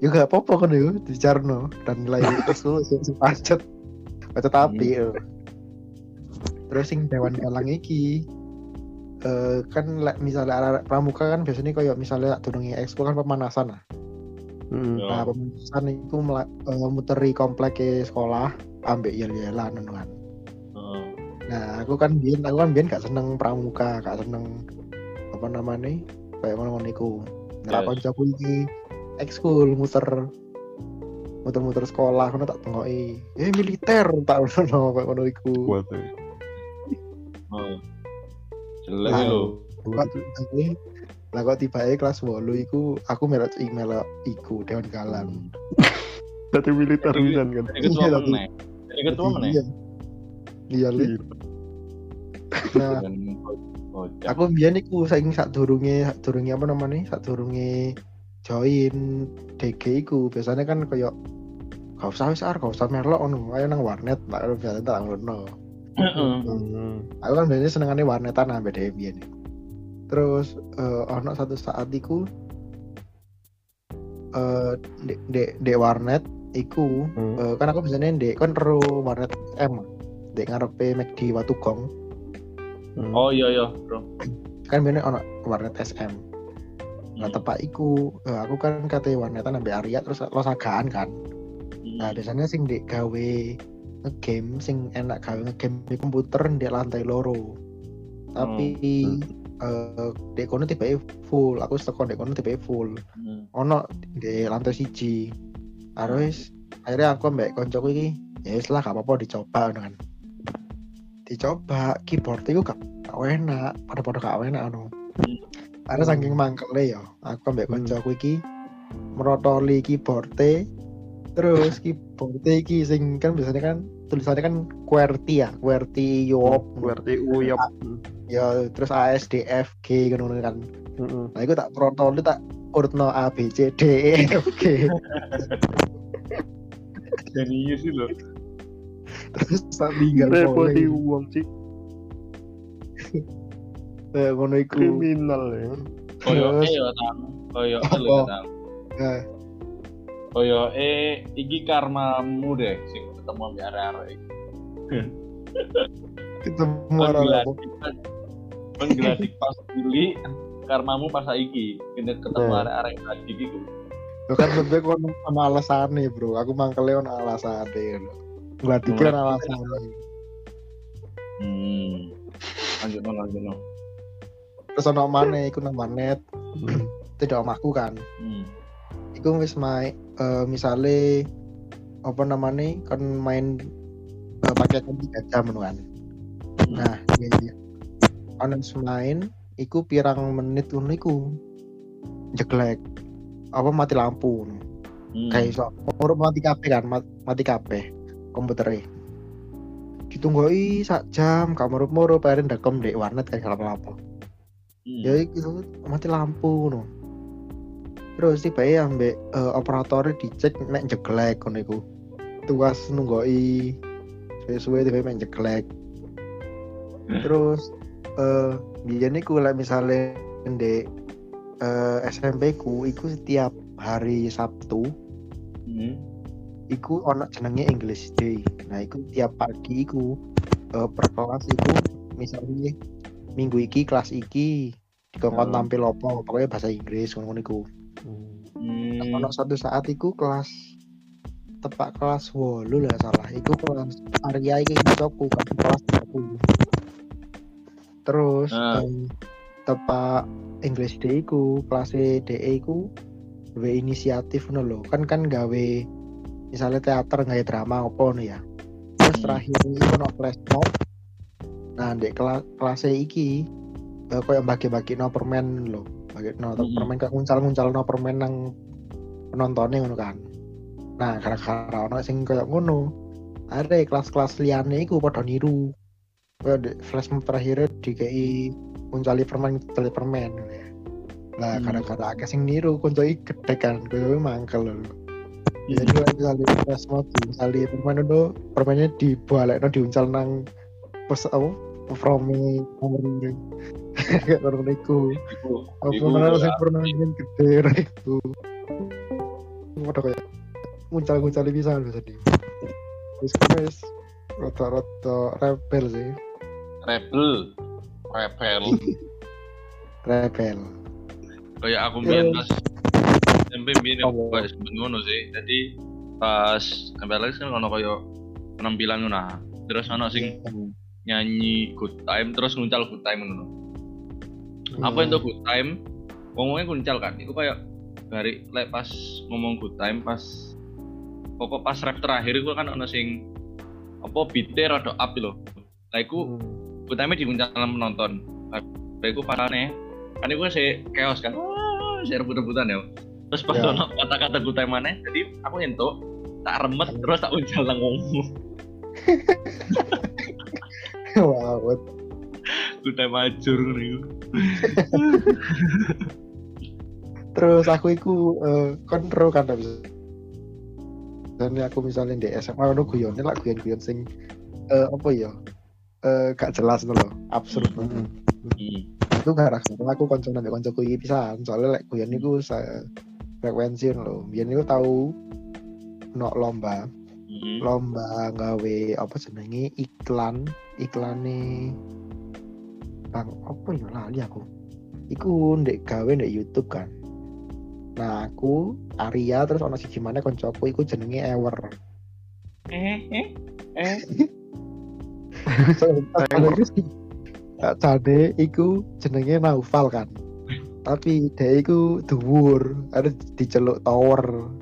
ya gak apa-apa kan ya dicarno dan nilai ekskul pacet pacet api ya. terus sing dewan galang iki eh kan misalnya pramuka kan biasanya kayak misalnya turungi ekskul kan pemanasan lah Hmm. Yo. nah pemanasan itu mela- eh, muteri komplek sekolah ambek yel-yelan ngono kan Oh. Nah, aku kan biyen aku kan biyen gak seneng pramuka, gak seneng apa namanya? Kayak ngono-ngono iku. Nah, Yes. kancaku iki ekskul muter muter-muter sekolah ngono tak tengoki. Eh militer tak ngono kayak ngono iku. waduh Oh. Jelek Nah. Lah kok tiba kelas 8 iku aku melok email iku Dewan Galang. Berarti militer bisa kan Jadi ketua Iya, meneh. Jadi ketua meneh. Iya. Iya, Li. Nah, Dan bocah. aku biyen iku saking sak durunge sak durunge apa namanya sak durunge join DG iku biasanya kan koyo gak usah wis ar gak usah melok ngono ayo nang warnet tak biasa tak ngono Heeh. Hmm. aku kan biasanya senengane warnetan ambek dhewe biyen terus eh ono satu saat iku eh dek dek dek warnet iku Hmm. eh, kan aku biasanya dek kan ro warnet M dek ngarepe McD Watugong Hmm. Oh iya iya, Bro. kan biasanya ono warnet SM Nah, Hmm. tepak iku eh, aku kan kate warnetan ambek Arya terus losagaan kan. Hmm. Nah, biasanya sing ndek gawe ngegame sing enak gawe ngegame di komputer ndek lantai loro. Tapi eh ndek kono tiba full, aku teko ndek kono tiba full. Hmm. Ono di lantai siji. Terus akhirnya aku ambek koncoku iki ya wis lah gak apa-apa dicoba kan. Dicoba keyboard iku gak gak enak, pada-pada gak enak anu. Hmm. Karena saking mangkele ya, aku ambek Hmm. koncoku iki merotoli keyboard terus keyboard iki sing kan biasanya kan tulisannya kan QWERTY ya, QWERTY YOP, Berarti uyap. Ya terus ASDFG kan ngono kan. Hmm. Nah, itu tak protoli tak urutno A B C D E F G. Jenius sih lho. terus tak tinggal Repoti uang sih. Kayak ngono iku. kriminal ya Koyo eh ya tang. Koyo eh lho tang. Nah, Koyo eh iki karmamu deh sing ketemu ambek arek-arek. ketemu orang apa? Penggeladik pas- pilih karmamu pas saiki. Kene ketemu Hmm. arek-arek tadi iku. Lo kan lebih kono sama alasane bro. Aku mangkele ono alasane. Gua pikir Mulai- alasane. Hmm. Lanjut no, lanjut no. Terus ono mana? Iku nang warnet. Tidak omahku kan. Hmm. Iku wis main eh, misale apa namanya kan main pakai kan tiga jam kan. Nah, iya iya. Wis main iku pirang menit ngono iku. Jeglek. Apa mati lampu. Hmm. kayak iso urip mati kabeh kan mat- mati kabeh komputernya ditunggoi sak jam kamu moro pengen dekem dek warnet kayak apa Hmm. ya itu mati lampu no terus tiba ya ambek eh, operatornya dicek mek jeglek kono iku tugas nunggoi suwe-suwe tiba mek jeglek terus eh biyen iku lek misale ndek eh, SMP ku iku setiap hari Sabtu Hmm. iku ono jenenge English Day. Nah, iku tiap pagi iku eh, per kelas iku misalnya minggu iki kelas iki dikongkon Hmm. tampil apa pokoknya bahasa Inggris ngono iku. Hmm. Ono satu saat iku kelas tepak kelas 8 lah salah. Iku kelas Arya iki isoku kelas 30. Terus Ah. em, tepak English iku kelas DE iku gawe inisiatif ngono lho. Kan kan gawe misalnya teater gawe drama apa ngono ya. Terus Hmm. terakhir iki ono flash mob. Nah, di kelas kelas iki eh, koyo bagi-bagi no permen lho. Bagi no Hmm. permen kayak nguncal-nguncal no permen nang penontonnya ngono kan. Nah, gara-gara ono sing koyo ngono. Ada kelas-kelas liyane iku padha niru. Di flash mob terakhir dikei nguncali permen, nguncali permen. Nah, Hmm. gara-gara akeh sing niru kuncoi gede kan, koyo mangkel lho. Hmm. Jadi lah misalnya flash mob misalnya permen itu permennya dibalik no diuncal nang pos apa performing nomor ini kayak orang itu Iku, apa mana sing ingin gede itu udah kayak muncal bisa bisa di terus guys rata-rata rebel sih rebel. Rebel. Rebel. Kayak aku Iya. biyen pas SMP Apa? aku kayak sempet ngono sih. Jadi pas lagi kan ono kayak penampilan ngono. Nah. terus ono sing nyanyi good time terus nguncal good time ngono. Apa Hmm. itu good time? Ngomongnya kuncal kan? Itu kayak dari lek pas ngomong good time pas pokok pas rap terakhir itu kan ono sing apa beatnya rada up loh. Lah iku good time dikuncal penonton. Lah iku parane kan iku sih chaos kan. Wah saya rebut-rebutan ya. Terus pas ono kata-kata time mana jadi aku entuk tak remet terus tak uncal nang ngomong wow ajur ngono iku. Terus aku iku eh, kontrol kan bisa dan aku misalnya di SMA ono guyone lah guyon-guyon sing eh, apa ya eh, gak jelas tuh loh absurd banget. Hmm. itu gak rasa aku konco nanti koncoku iki pisan. Soalnya lek guyon iku saya frekuensi loh biar niku tahu no lomba. Hmm. lomba gawe apa jenenge? Iklan. Iklane bang apa ya lali aku? Iku ndek gawe ndek YouTube kan. Nah aku Arya terus ono siji mana koncoku iku jenenge Ewer. Eh eh eh Jane iku jenenge Naufal kan? Tapi dia iku dhuwur ada diceluk tower.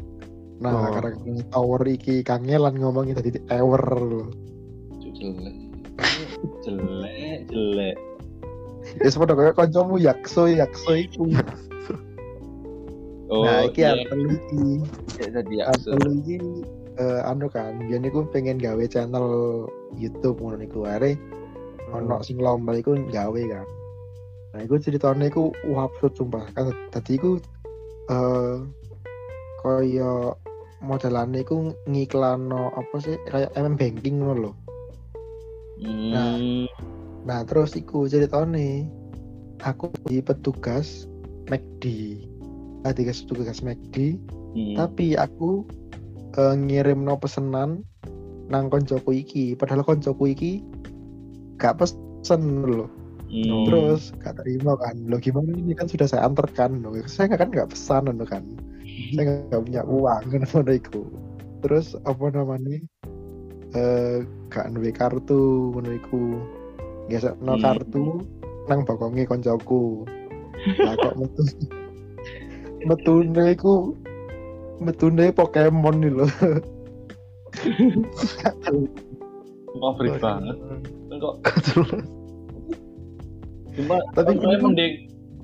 Nah Oh. karena tower iki kangelan ngomongin tadi Ewer lho jelek. Jelek jelek. Ya sepada kayak kancamu yakso yakso iku. Oh nah iki iya. Apple iki. Kayak tadi ya Apple iki eh, anu kan biar niku pengen gawe channel YouTube ngono niku are ono sing lomba iku gawe kan nah iku ceritanya iku wah absurd sumpah kan tadi iku eh kaya modelannya iku ngiklano apa sih kayak MM banking ngono lho hmm. Nah, terus iku ceritane aku di petugas McD. Ah, tugas petugas McD, Hmm. tapi aku eh, ngirim no pesenan nang koncoku iki. Padahal koncoku iki gak pesen loh. Hmm. Terus gak terima kan. Loh gimana ini kan sudah saya antarkan loh. Saya kan nggak pesan loh kan. Saya nggak punya uang kan iku. Terus apa namanya? Eh gak duwe kartu iku. Gesek no Hmm. kartu nang bokonge koncoku. Lah kok metu metune iku metune Pokemon nih loh. Pabrik banget. Kok cuma Tapi saya ini- mending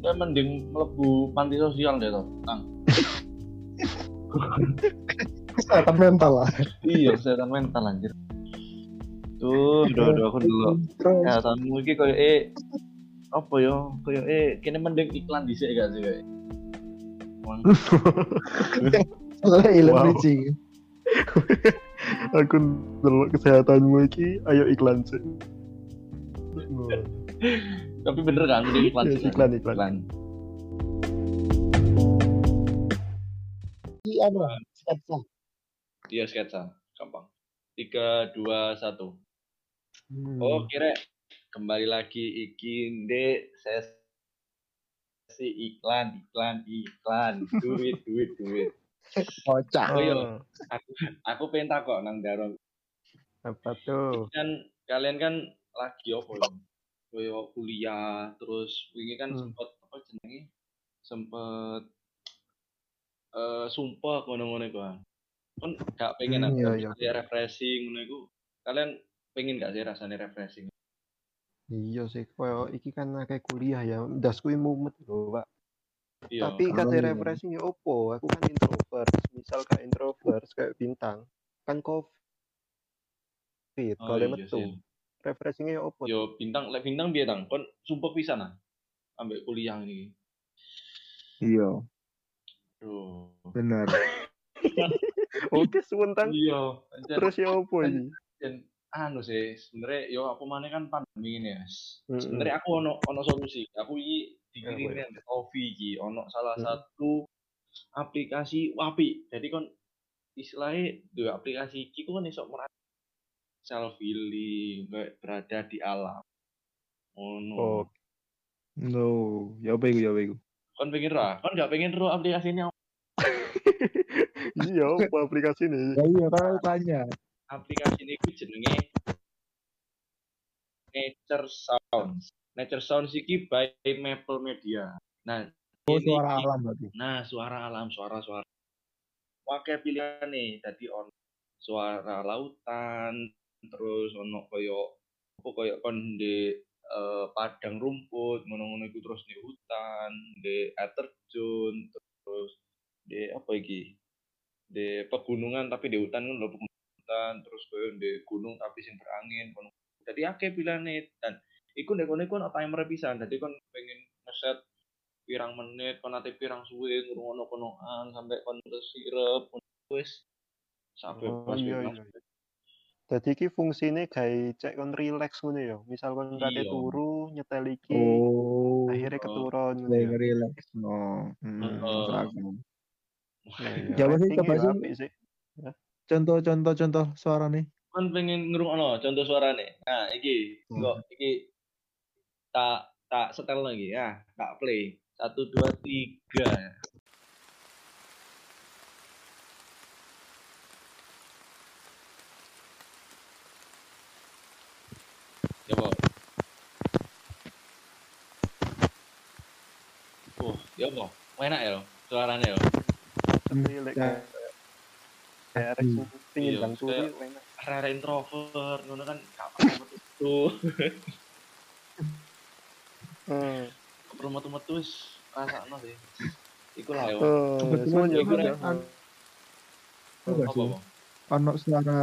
saya mending melebu panti sosial deh toh. Tang. Kesehatan mental lah. iya kesehatan mental anjir. Tuh udah udah aku dulu. kesehatanmu iki koyo eh apa yo? Koyo eh kene mending iklan dhisik gak sih kayak Ilmu Wow. bridging. aku delok kesehatanmu iki ayo iklan sih tapi bener kan mending iklan Yes, sih, iklan, iklan. iklan Iya, anu, sketsa. iya sketsa gampang tiga dua satu Hmm. Oh kira kembali lagi iki ndek sesi iklan iklan iklan duit duit duit Kocak. Oh, iya. Aku aku pengen takok nang daron apa tuh? Kan kalian kan lagi apa ya? Koyo kuliah terus wingi kan Hmm. sempet apa jenenge? Sempet eh sumpah ngono-ngono iku kan kan gak pengen Hmm, aku iya, iya. ya refreshing ngono iku. Kalian pengen gak sih rasanya refreshing? Iya sih koyo iki kan akeh kuliah ya. Dasku mumet lho pak iya. Tapi Oh, kate iya. refreshing ya opo aku kan introvert misal kayak introvert kayak bintang kan covid Oh, kalau iya metu. sih. refreshingnya ya opo yo bintang lek bintang biar tang? Kon sumpah pisan ah ambek kuliah ini. Iya, Aduh. benar. oke sebentar iya. Terus ya opo ini? dan anu sih sebenarnya yo apa mana kan pandemi ini ya. Sebenarnya aku ono ono solusi. Aku ini Ya, dikirim Ovi iki ono salah Hmm. satu aplikasi wapi jadi kon istilahnya dua aplikasi iki ku kan iso merasa self healing kayak berada di alam. Ono oh No, ya apa ya apa kon pengen ra kon gak pengen ro aplikasinya iya apa aplikasi ini? Ya iya kan tanya. aplikasi ini ku jenenge Nature Sounds. Nature Sounds iki by Maple Media. Nah, Oh, ini suara alam berarti. Nah, suara alam, suara-suara. Pakai pilihan nih, tadi on suara lautan, terus ono koyo apa koyo kon di eh, padang rumput, ngono-ngono iku terus di hutan, di air terjun, terus di apa iki? Di pegunungan tapi di hutan kan lho pegunungan, terus koyo di gunung tapi sing berangin, kono. Jadi akeh pilihane dan iku nek kono iku ono timer pisan. Dadi kon pengen ngeset pirang menit, kon ate pirang suwe ngrungokno konoan sampai kon kesirep wis sampai Oh, pas iya, iya. Jadi iki fungsinya kayak cek kon relax ngono ya. Misal kon kate Iya. turu nyetel iki Oh, akhirnya keturun ngono ya. relax. No. Hmm, Heeh. Nah, Ya, apa sih, coba sih. apik sih. Contoh-contoh contoh suara nih. Kon pengen ngrungokno contoh suarane. Nah, iki Hmm. kok iki tak tak setel lagi ya, tak play. Satu, dua, tiga. Coba. Oh, ya apa? Enak ya suaranya ya. Tapi lek Ya. kayak Iya, bang kayak- enak. Rare introvert, ngono kan pernah metu. Hmm. Perlu metu-metu wis rasakno sih. Iku lah. Oh, Kebetulan semuanya iku Apa, Enggak sih. Bang? Ono suara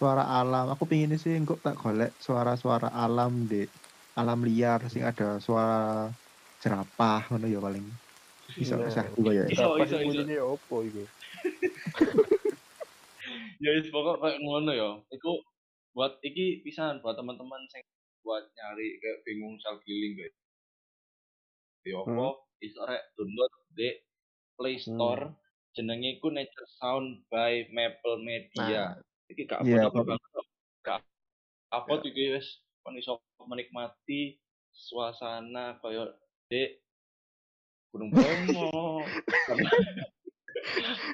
suara alam. Aku pingin sih engkau tak golek suara-suara alam di alam liar sing ada suara jerapah ngono ya paling. Bisa Nah, bisa juga ya. Iso, Apa iso, sih iso. bunyinya ya opo iku? Ya wis pokok kayak ngono ya. Iku buat iki pisan buat teman-teman sing buat nyari kayak bingung misal giling kayak ya Hmm. iso rek download di Play Store. Jenenge iku Nature Sound by Maple Media. Iki gak Iya, apa-apa apa- banget gak apa iki wis. Kon iso menikmati suasana kaya di Gunung Bromo.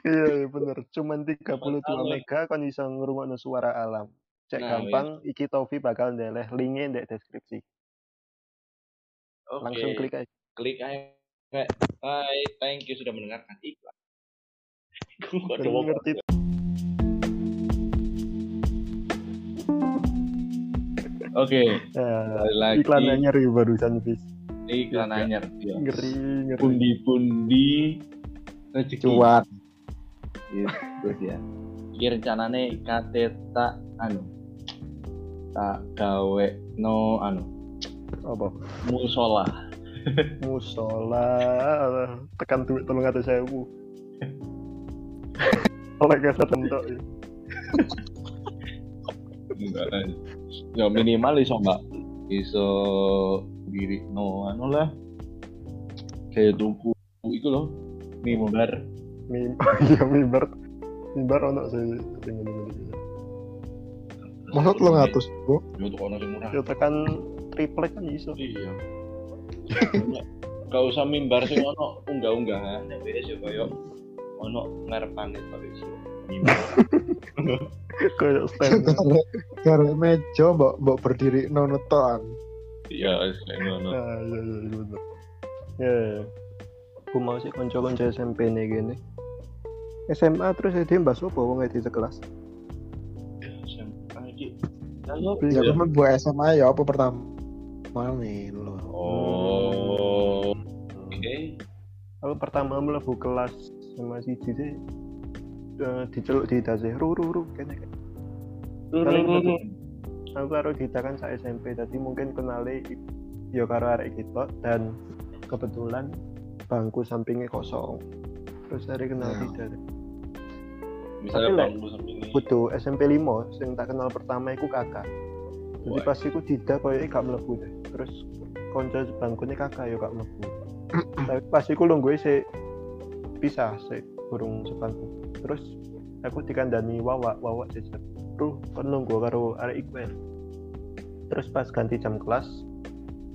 Iya, iya bener. Cuman 32 Masalah. mega kan bisa ngrungokno suara alam. Cek Nah, gampang, iki Tofi bakal ndeleh linknya di deskripsi. Oke, Langsung klik aja. klik aja. Hai, thank you sudah mendengarkan iklan. Gue ngerti. Oke, Nah, balik lagi. iklan anyar ya barusan bis. iklan Iya. anyar. Ya. Ngeri, ngeri. Pundi-pundi rezeki. Cuan. Gitu ya. Iki rencanane kate tak anu tak gawe no anu Apa? musola. Musola tekan duit tolong atas sewu. Oleh keset entok. ya. Enggak lah. Ya minimal iso mbak iso diri no anu lah kayak tuku itu loh mimbar Mim, iya mimbar. Mimbar ono sih sing ngene-ngene. Maksud lo ngatus, Bu? ya tuh ono sing murah Yo tekan triplek kan iso. iya gak usah mimbar sing ono unggah-unggahan nek wis yo koyo ono ngarepane kok iso mimbar Kayak stand. Gara meja mbok mbok berdiri nonotan. iya wis kayak ngono Nah, iya iya iya bener. Ya. ya. Aku mau sih konco-konco SMP nih gini. SMA terus dia mbak sopo wong di sekelas. SMA iki Ya kan buat SMA ya apa pertama nih lo. Oh, oke. Aku pertama mlebu kelas sama siji sih eh, diceluk di dasi ru ru ru kene kene. Paling betul. Aku karo Dita kan sa SMP tadi mungkin kenali ya karo arek kita dan kebetulan bangku sampingnya kosong. Terus hari kenal Ya. Dita. Misalnya Tapi, bangku. Butuh SMP 5 sing tak kenal pertama iku kakak. Jadi pas iku Dita koyo gak mlebu deh. Terus konco bangkune kakak ya gak mlebu. Tapi pas iku lho gue sih pisah sih burung sebangku. Terus aku dikandani wawa wawa jajar. Tuh kon nunggu karo arek iku ya. Terus pas ganti jam kelas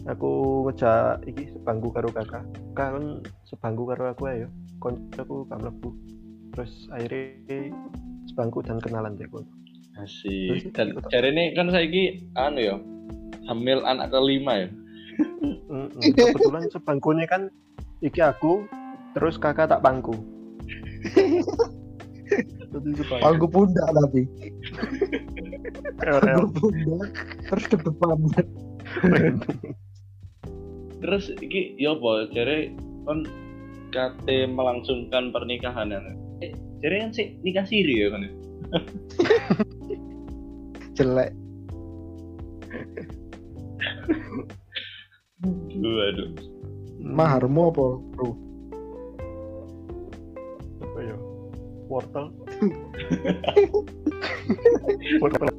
aku ngejak iki sebangku karo kakak. Kakak kan sebangku karo aku ayo. Koncoku gak mlebu. Terus akhirnya sebangku dan kenalan deh kon. Asik. Dan cari ini kan saya ini anu ya, hamil anak kelima ya. Kebetulan sebangkunya kan iki aku, terus kakak tak bangku. Pangku pundak tapi. Rel. Pangku pundak terus ke depan. Terus iki ya apa? Cari kan kate melangsungkan pernikahan ya. Cari kan sih nikah siri ya kan. ya? Jelek. Aduh, aduh. Maharmu apa, Bro? Apa ya? Wortel. Wortel.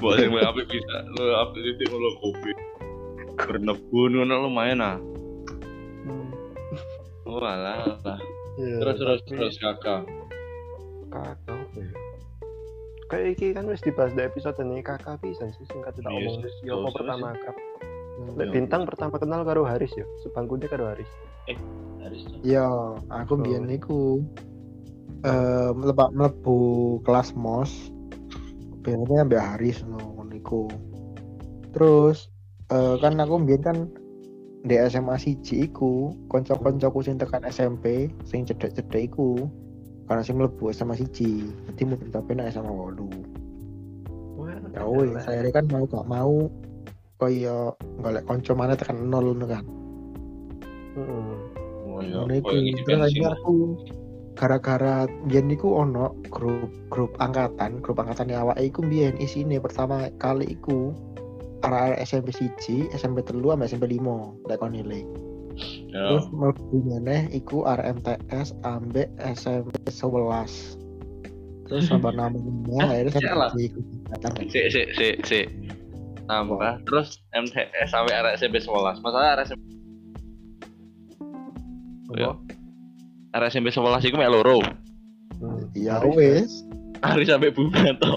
Buat yang apa bisa lo apa itu lo kopi. Bernebun ngono lumayan ah. Hmm. Oh alah, alah. Ya, Terus terus tapi terus kakak. Kakak apa ya? Kayak iki kan wis dibahas di episode ini kakak bisa sih singkat tak Iya, omong sih. ya apa pertama Hmm. Iya. Lek bintang pertama kenal karo Haris ya, sebangkunya karo Haris. Haris tuh. Ya, aku Oh. biyen niku eh mlebu mlebu kelas mos. Biasanya ambek Haris no niku. Terus eh kan aku biyen kan di SMA siji iku kanca-kancaku sing tekan SMP sing cedek-cedek iku karena sing mlebu SMA siji. Dadi mungkin tapi nek SMA 8. Wah, Ya wis, saya kan mau gak mau kaya golek kanca mana tekan nol ngono kan. Heeh. Oh iya, Terus aku gara-gara biyen niku ono grup grup angkatan, grup angkatan awake iku biyen isine pertama kali iku arah SMP siji, SMP telu sama SMP limo lek kon nilai. Ya. Terus mlebu meneh iku RMTS ambek SMP 11. Terus sampai namanya akhirnya Sialah. sampai di angkatan. Sik sik sik sik. tambah terus MTS sampai arek SMP 11 masalah arek SMP Yo. arek SMP 11 iku mek loro Hmm. Ya Hari- wes. hari sampai bunga toh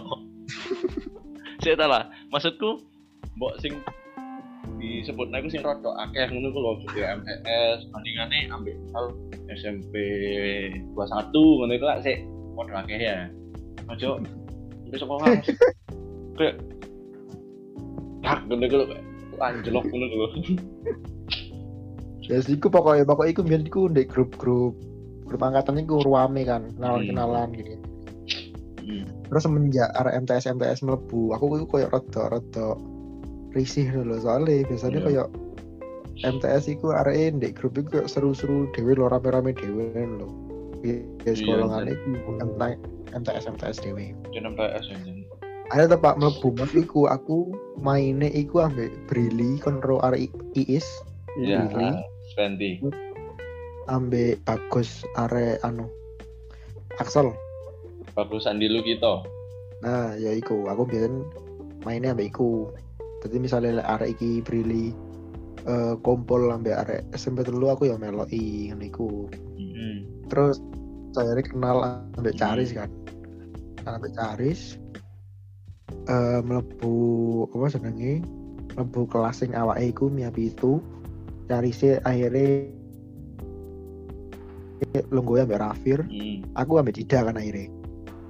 saya tahu lah maksudku mbok sing disebut aku sing rodok akeh ngono ku lho juga MTS bandingane ambek misal SMP 21 ngono iku lah sik. Padha akeh ya. Ojo sampai sekolah kayak tak ngono iku lho anjlok ngono iku lho. Ya sih, iku pokoknya pokoknya iku biar iku di grup-grup grup angkatan iku ruame kan, kenalan-kenalan gitu. Hmm. Terus semenjak arek MTS MTS mlebu, aku koyo rada-rada risih dulu soalnya biasanya Iya. koyo MTS iku arek ndek grup iku seru-seru dhewe lho rame-rame dhewe lho. Ya Iya, sekolahane iku MTS MTS dhewe. Di MTS anjing Ada tempat mlebu mas iku aku maine iku ambek Brili kon ro arek Iis iya Spenty ambek Bagus arek anu Axel. bagusan di lu kita Nah, ya iku aku biasanya mainnya ambek iku. Jadi misalnya lek arek iki Brili eh kumpul ambek arek SMP dulu aku ya meloki ngene iku. Hmm. Terus saya kenal ambek Caris kan. Kenal ambek Caris eh mlebu apa jenenge? Mlebu kelas sing awake iku miapi itu. Carise akhirnya lungguh ambek Rafir Hmm. aku ambek Dida kan akhirnya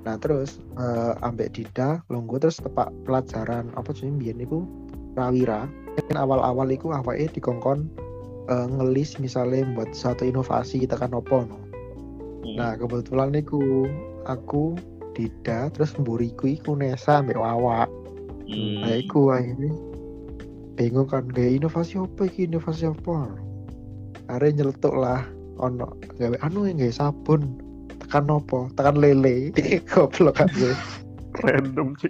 nah terus eh, ambek Dida longgo terus tepak pelajaran apa sih biyen niku Rawira kan awal-awal iku awake dikongkon eh, ngelis misalnya buat satu inovasi kita kan opo no. Hmm. Nah kebetulan niku aku Dida terus mburiku iku Nesa ambek Wawa. Hmm. Nah iku akhirnya bingung kan gaya inovasi apa iki inovasi apa. Akhirnya nyeletuk lah ono gawe anu yang gawe sabun tekan opo tekan lele? Goblok kan gue random sih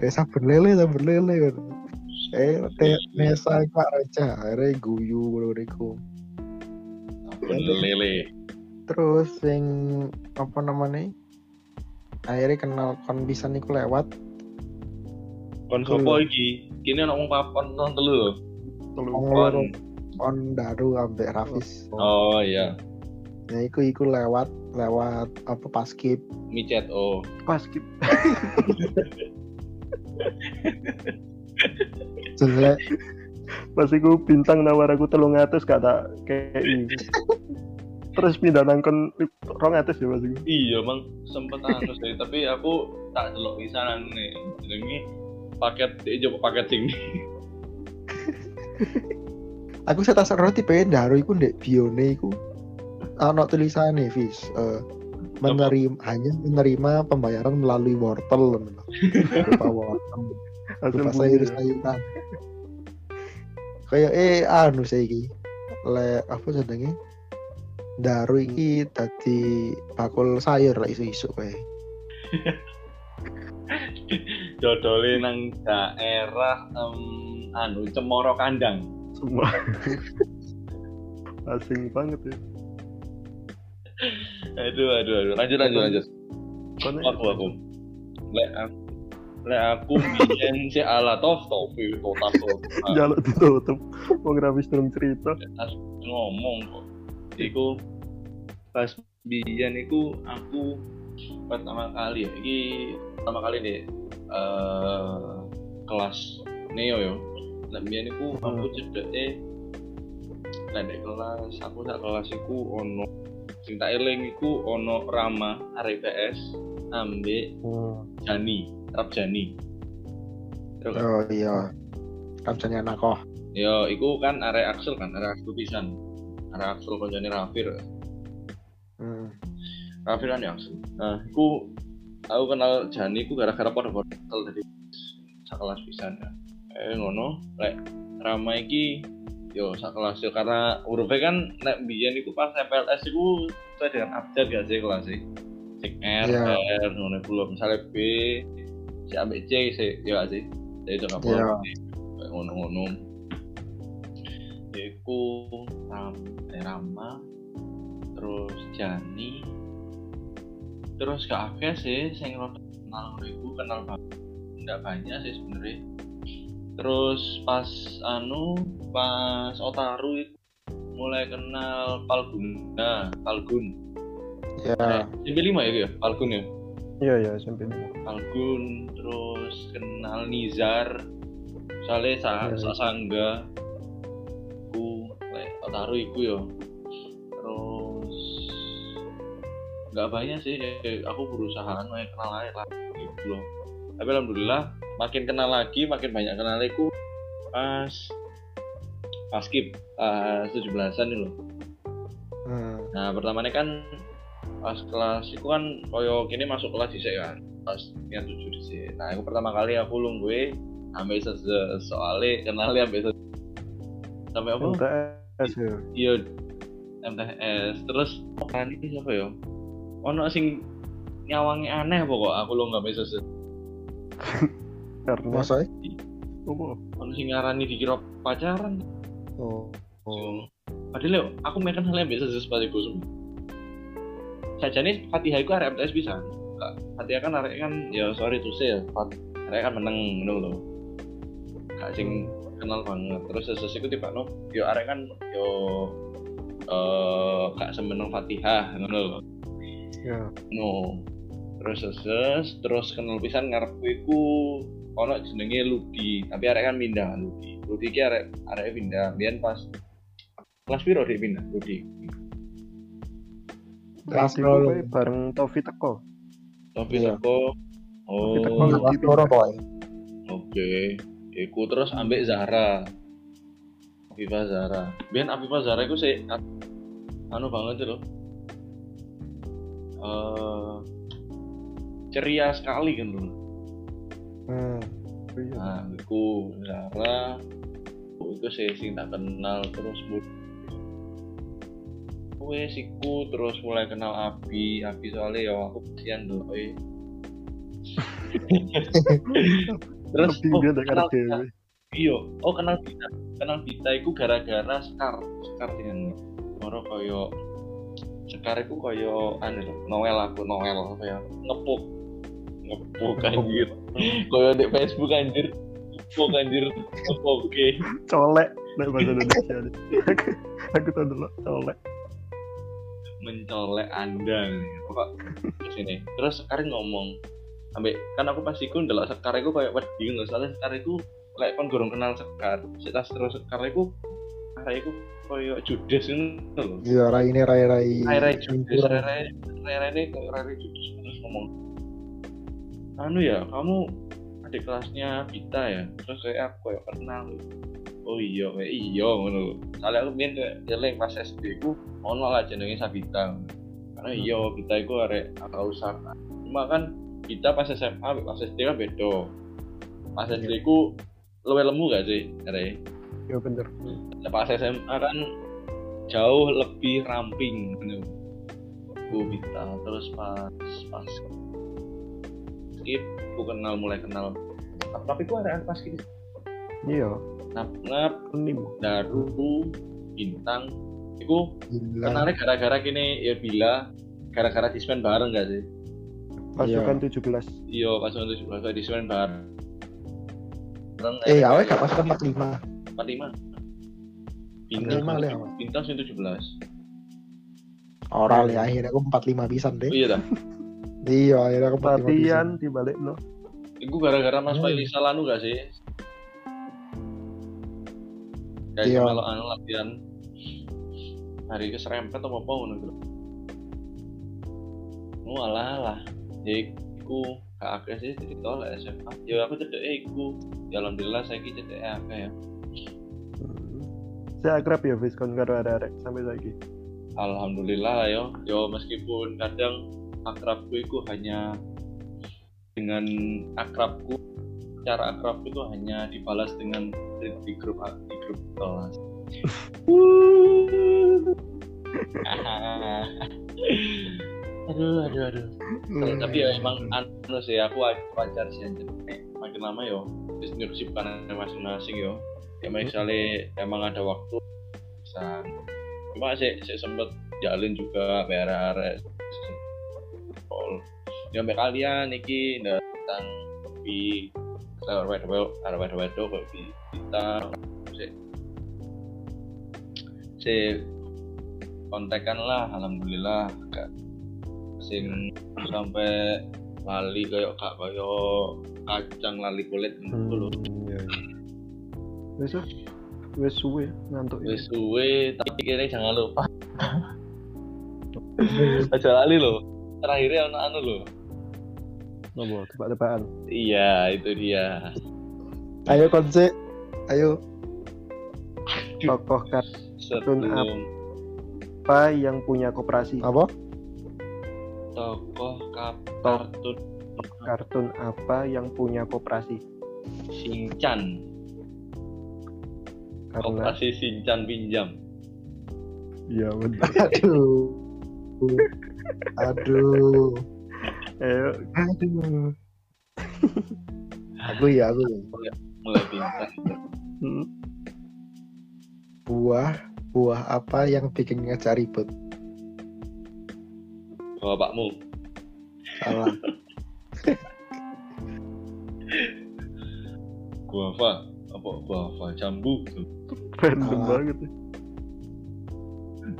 gawe sabun lele sabun lele. Kan eh te Nesa iku aja akhirnya guyu iku lele. Terus yang apa namanya? Akhirnya kenal kon bisa niku lewat. Kon sopo iki? Kini ana wong papan nang telu lho telu kon loro. on Daru ambek Rafis. Oh iya nah iku iku lewat lewat apa paskip micet oh. Pas skip. Jelek. Pas iku bintang nawar aku telung atus gak tak kayak ini terus pindah nangkon rong atus ya pas iku? Iya mang sempet anu sih tapi aku tak delok anu nih jenenge paket dia coba paket sing aku saya tak roti pengen Daru iku ndek bione iku ana tulisannya Fis eh, menerima hanya menerima pembayaran melalui wortel berupa wortel. Berupa sayur sayuran kayak eh anu saya iki le apa jenenge Daru iki tadi bakul sayur lah isu-isu kayak. Dodole nang daerah em, anu cemoro kandang. Semua asing banget ya aduh aduh aduh. Lanjut lanjut lanjut. Aku aku. Aku lek aku biyen si ala toh topi total jaluk ditutup wong grafis belum cerita. Ngomong kok. Iku pas biyen iku aku pertama kali ya iki pertama kali deh eh kelas neo yo. Nah biyen iku aku cedeke nah dek kelas aku sak kelas iku ono sing tak eling iku ono Rama arek PS ambek Jani Rap Jani. Terus kan, oh iya. Kamsanya anak kok yo iku kan arek Axel kan arek Axel pisan. Arek Axel kancane Rafir. Hmm. Raffi kan yang nah aku aku kenal Jani aku gara-gara pada botol dari sekelas pisan ya. Eh ngono lek Rama iki yo sekelas yo. Karena hurufnya kan nek biyen iku pas MPLS iku sesuai dengan abjad gak sih kelas sih sing R Iya. R ngono iku misalnya B si A B C sih ya gak sih? Jadi itu nggak Iya. boleh. Kayak ngono-ngono. Iku Ram, eh, Rama terus Jani. Terus gak akeh sih sing kenal iku kenal banget nggak banyak sih sebenarnya terus pas anu pas Otaru itu mulai kenal Palguna Palgun. Ya. SMP lima ya ya? Palgun ya? Iya ya SMP lima. Palgun terus kenal Nizar. Soalnya sa, Iya, sa iya. sangga ku Otaru iku yo terus nggak banyak sih aku berusaha anu, ya, kenal aja lah gitu loh tapi alhamdulillah makin kenal lagi makin banyak kenal aku pas pas skip pas 17-an nih loh Hmm. Nah, pertamanya kan pas kelas itu kan koyo kini masuk kelas dhisik kan. Pas niat tujuh dhisik. Nah, aku pertama kali aku lung gue ambil soalnya kenalnya ambil sampai apa? MTS ya. Iya MTS terus kan ini siapa ya? Ono sing nyawangi aneh pokok aku lu nggak bisa. Karena masa oh, Ono sing ngarani dikira pacaran. oh Oh. Padahal yo, aku main kenal yang biasa seperti itu semua. Saja nih Fatihah itu arek MTS bisa. Fatihah kan arek kan ya sorry to say ya, Fat arek kan menang ngono loh. Gak sing kenal banget. Terus sesuatu itu tiba no, yo arek kan yo eh gak semeneng Fatihah ngono loh. ya. No. Terus seses, terus kenal pisan ngarepku iku ono jenenge Ludi, tapi arek kan pindah Ludi. Ludi ki arek arek pindah, biyen pas kelas piro dia pindah Ludi. kelas gue bareng Tofi teko. Tapi Iya. teko Oh, Tapi teko. loro pokoknya oke. Iku terus ambek Zahra. Afifa Zahra. Biyen Afifa Zahra iku sih anu banget loh. Eh ceria sekali kan loh. hmm. Oh, iya. Nah, iku Zara itu sih sing tak kenal terus bu wes iku terus mulai kenal Abi Abi soalnya ya aku kesian dulu eh. terus oh, dia ada kenal karena Bita. iya oh kenal Bita kenal Bita iku gara-gara Sekar Sekar dengan Moro koyo Sekar iku koyo anu Noel aku Noel apa ya ngepuk ngepuk anjir. Koyo di Facebook anjir. Ngepuk anjir. Oke. Colek. Nek bahasa Indonesia aku, aku tahu dulu colek. Mencolek anda nih. Pokok terus ini. Terus sekarang ngomong ambek kan aku pasti ku ndelok sekar iku kayak wedi lho soalnya sekar iku kayak kon gorong kenal sekar setas terus sekar iku arek iku koyo judes ngono lho. Iya rai ini rai rai rai rai judes. rai rai rai rai ini kayak rai rai judes terus ngomong anu ya kamu adik kelasnya Vita ya? Terus kayak aku kayak kenal. Oh iya kayak iya ngono soalnya aku biyen kayak eling pas SD ku ono lah jenenge Sabita karena iya kita itu arek agak usah. Cuma kan kita pas SMA pas SD kan beda. Pas SD ku luwih lemu gak sih arek ya bener. Nah, pas SMA kan jauh lebih ramping gitu. Bu Vita. Terus pas pas skip aku kenal mulai kenal. Tapi aku ada pas skip iya. Ngap ngap nim daru bintang. Gila. kenalnya gara-gara gini ya bila gara-gara dismen bareng gak sih? Pasukan 17 iya pas waktu itu pas dismen bareng. Bareng eh awalnya gak pasukan 45 empat lima. Empat lima. Bintang sih tujuh belas. Orang ya akhirnya aku 45 pisan deh oh iya dah iya akhirnya aku 45 pisan latihan dibalik no Iku gara-gara Mas Hmm. Faisal anu gak sih? Kayak Iya. kalau anu latihan hari keserempet apa apa ngono gitu. Oh alah alah. Ya iku gak akeh sih cerita lah SMA. Ya aku cedek iku. Ya alhamdulillah saya ki cedek akeh ya. Hmm. saya akrab ya Viskon karo arek sampai lagi Alhamdulillah lah yo. Yo meskipun kadang akrabku itu hanya dengan akrabku cara akrabku itu hanya dibalas dengan di, di grup di grup kelas. aduh aduh aduh Hmm. tapi ya emang anu sih aku wajar sih anjir. Nek makin lama yo wis kan masing-masing yo ya misalnya emang ada waktu bisa cuma sih saya sempet jalin juga BRR ya kalian iki datang lebih lewat wedo arah wedo di kita si si kontekan lah alhamdulillah gak sing sampai lali kayak kak kayak kacang lali kulit Hmm, loh iya, iya. Suwe ngantuk. ya. wis suwe tapi kira jangan lupa aja lali loh terakhirnya anak anu loh Nopo tebak-tebakan. iya itu dia Ayo konse. Ayo. Tokoh sebelum apa yang punya koperasi? Apa? tokoh kap kartun Kartun apa yang punya koperasi? Shinchan Karena operasi Shinchan pinjam iya benar. Aduh. Aduh. Ayo Aduh. aku ya, aku ya. mulai pintar hmm, Buah, buah apa yang bikin ngajak ribut? bapakmu Salah. guava apa guava jambu random Ah. banget. ya.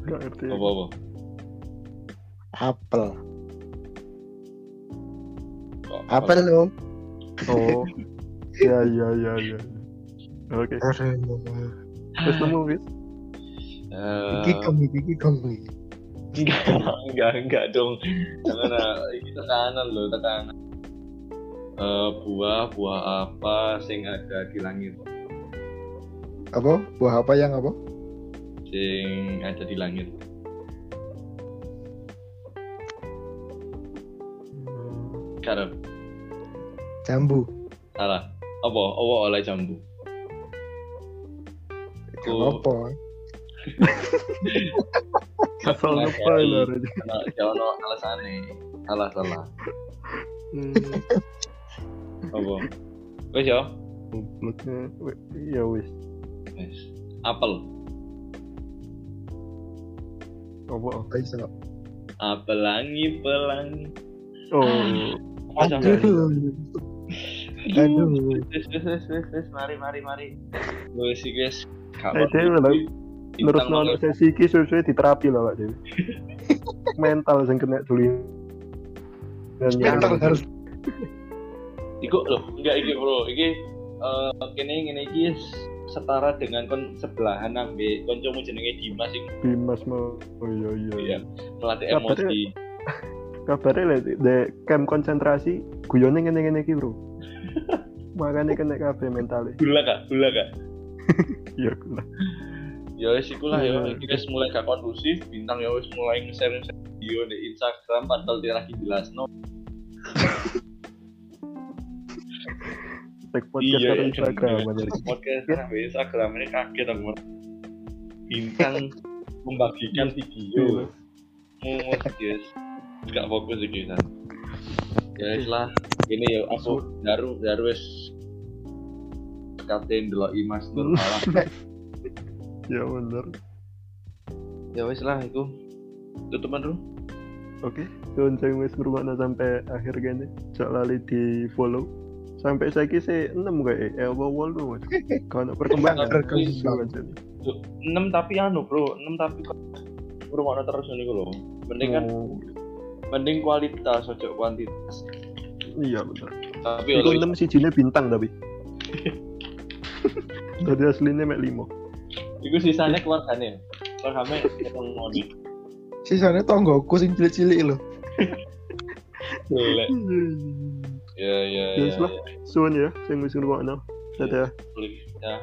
Gak ngerti. apa apa Apel. Kok Apel lo. Oh. Ya ya ya ya. Oke, terus nemu wis. Eh, Iki kong, iki kong. enggak enggak enggak dong jangan ah. ini tekanan loh tekanan Eh, buah buah apa sing ada di langit Apa? Buah apa yang apa? sing ada di langit Karep Jambu. salah apa apa oleh jambu Gak apa. Asal Nggak lupa dari- lah. Raja. Nah, jangan no alasane salah salah Hmm, apa wes ya Ya wis. wes apel Apa? Bisa. apelangi pelangi Oh. Jambu Aduh. Aduh. wes wes wes wes mari mari mari wes Eh, Dewi lah. Terus nolak sesi iki sesuai diterapi lah Pak Dewi. Mental sing kena tuli. Dan Mental harus. Iku loh, enggak iki bro, iki eh kene ngene iki setara dengan kon sebelahan ambe kancamu jenenge Dimas sing Bimas mau. Oh iya iya. Iya. melatih Kabarnya- emosi. Kabarnya lah di camp konsentrasi guyone ngene-ngene iki, Bro. Makanya kena kabeh mentalnya. Gula kak, gula kak. Iya gula. Ya wis iku lah ya, Iya. iki wis mulai gak kondusif, bintang ya wis mulai nge-share video di Instagram padahal dia lagi jelasno. Tag podcast Iya, iya, Instagram iya. bener. Podcast di Instagram ini kaget aku. Bintang membagikan video. Iya. Mut, guys. Gak fokus iki kan. Ya wis lah, ini ya aku daru daru wis katen delok Imas Nur. Ya bener. ya wis lah iku. Tutupan dulu. Oke, Don sing wis ngrungokno sampai akhir kene. Cok lali di follow. Sampai saiki sih 6 kayak eh apa 8 Mas. Kalau perkembangan nih. 6 tapi anu, Bro. 6 tapi rumahnya terus niku lho. Mending kan Oh, mending kualitas ojo kuantitas. iya bener. Tapi Iku oleh 6 sijine bintang tapi. Tadi aslinya mek 5. iku sisanya keluargane. Keluargane ketemu ngoni. Sisanya tonggoku sing cilik-cilik lho. Golek. Ya ya Ya, ya. lah. Suwun ya, sing wis ngrungokno. Dadah. ya. Ya.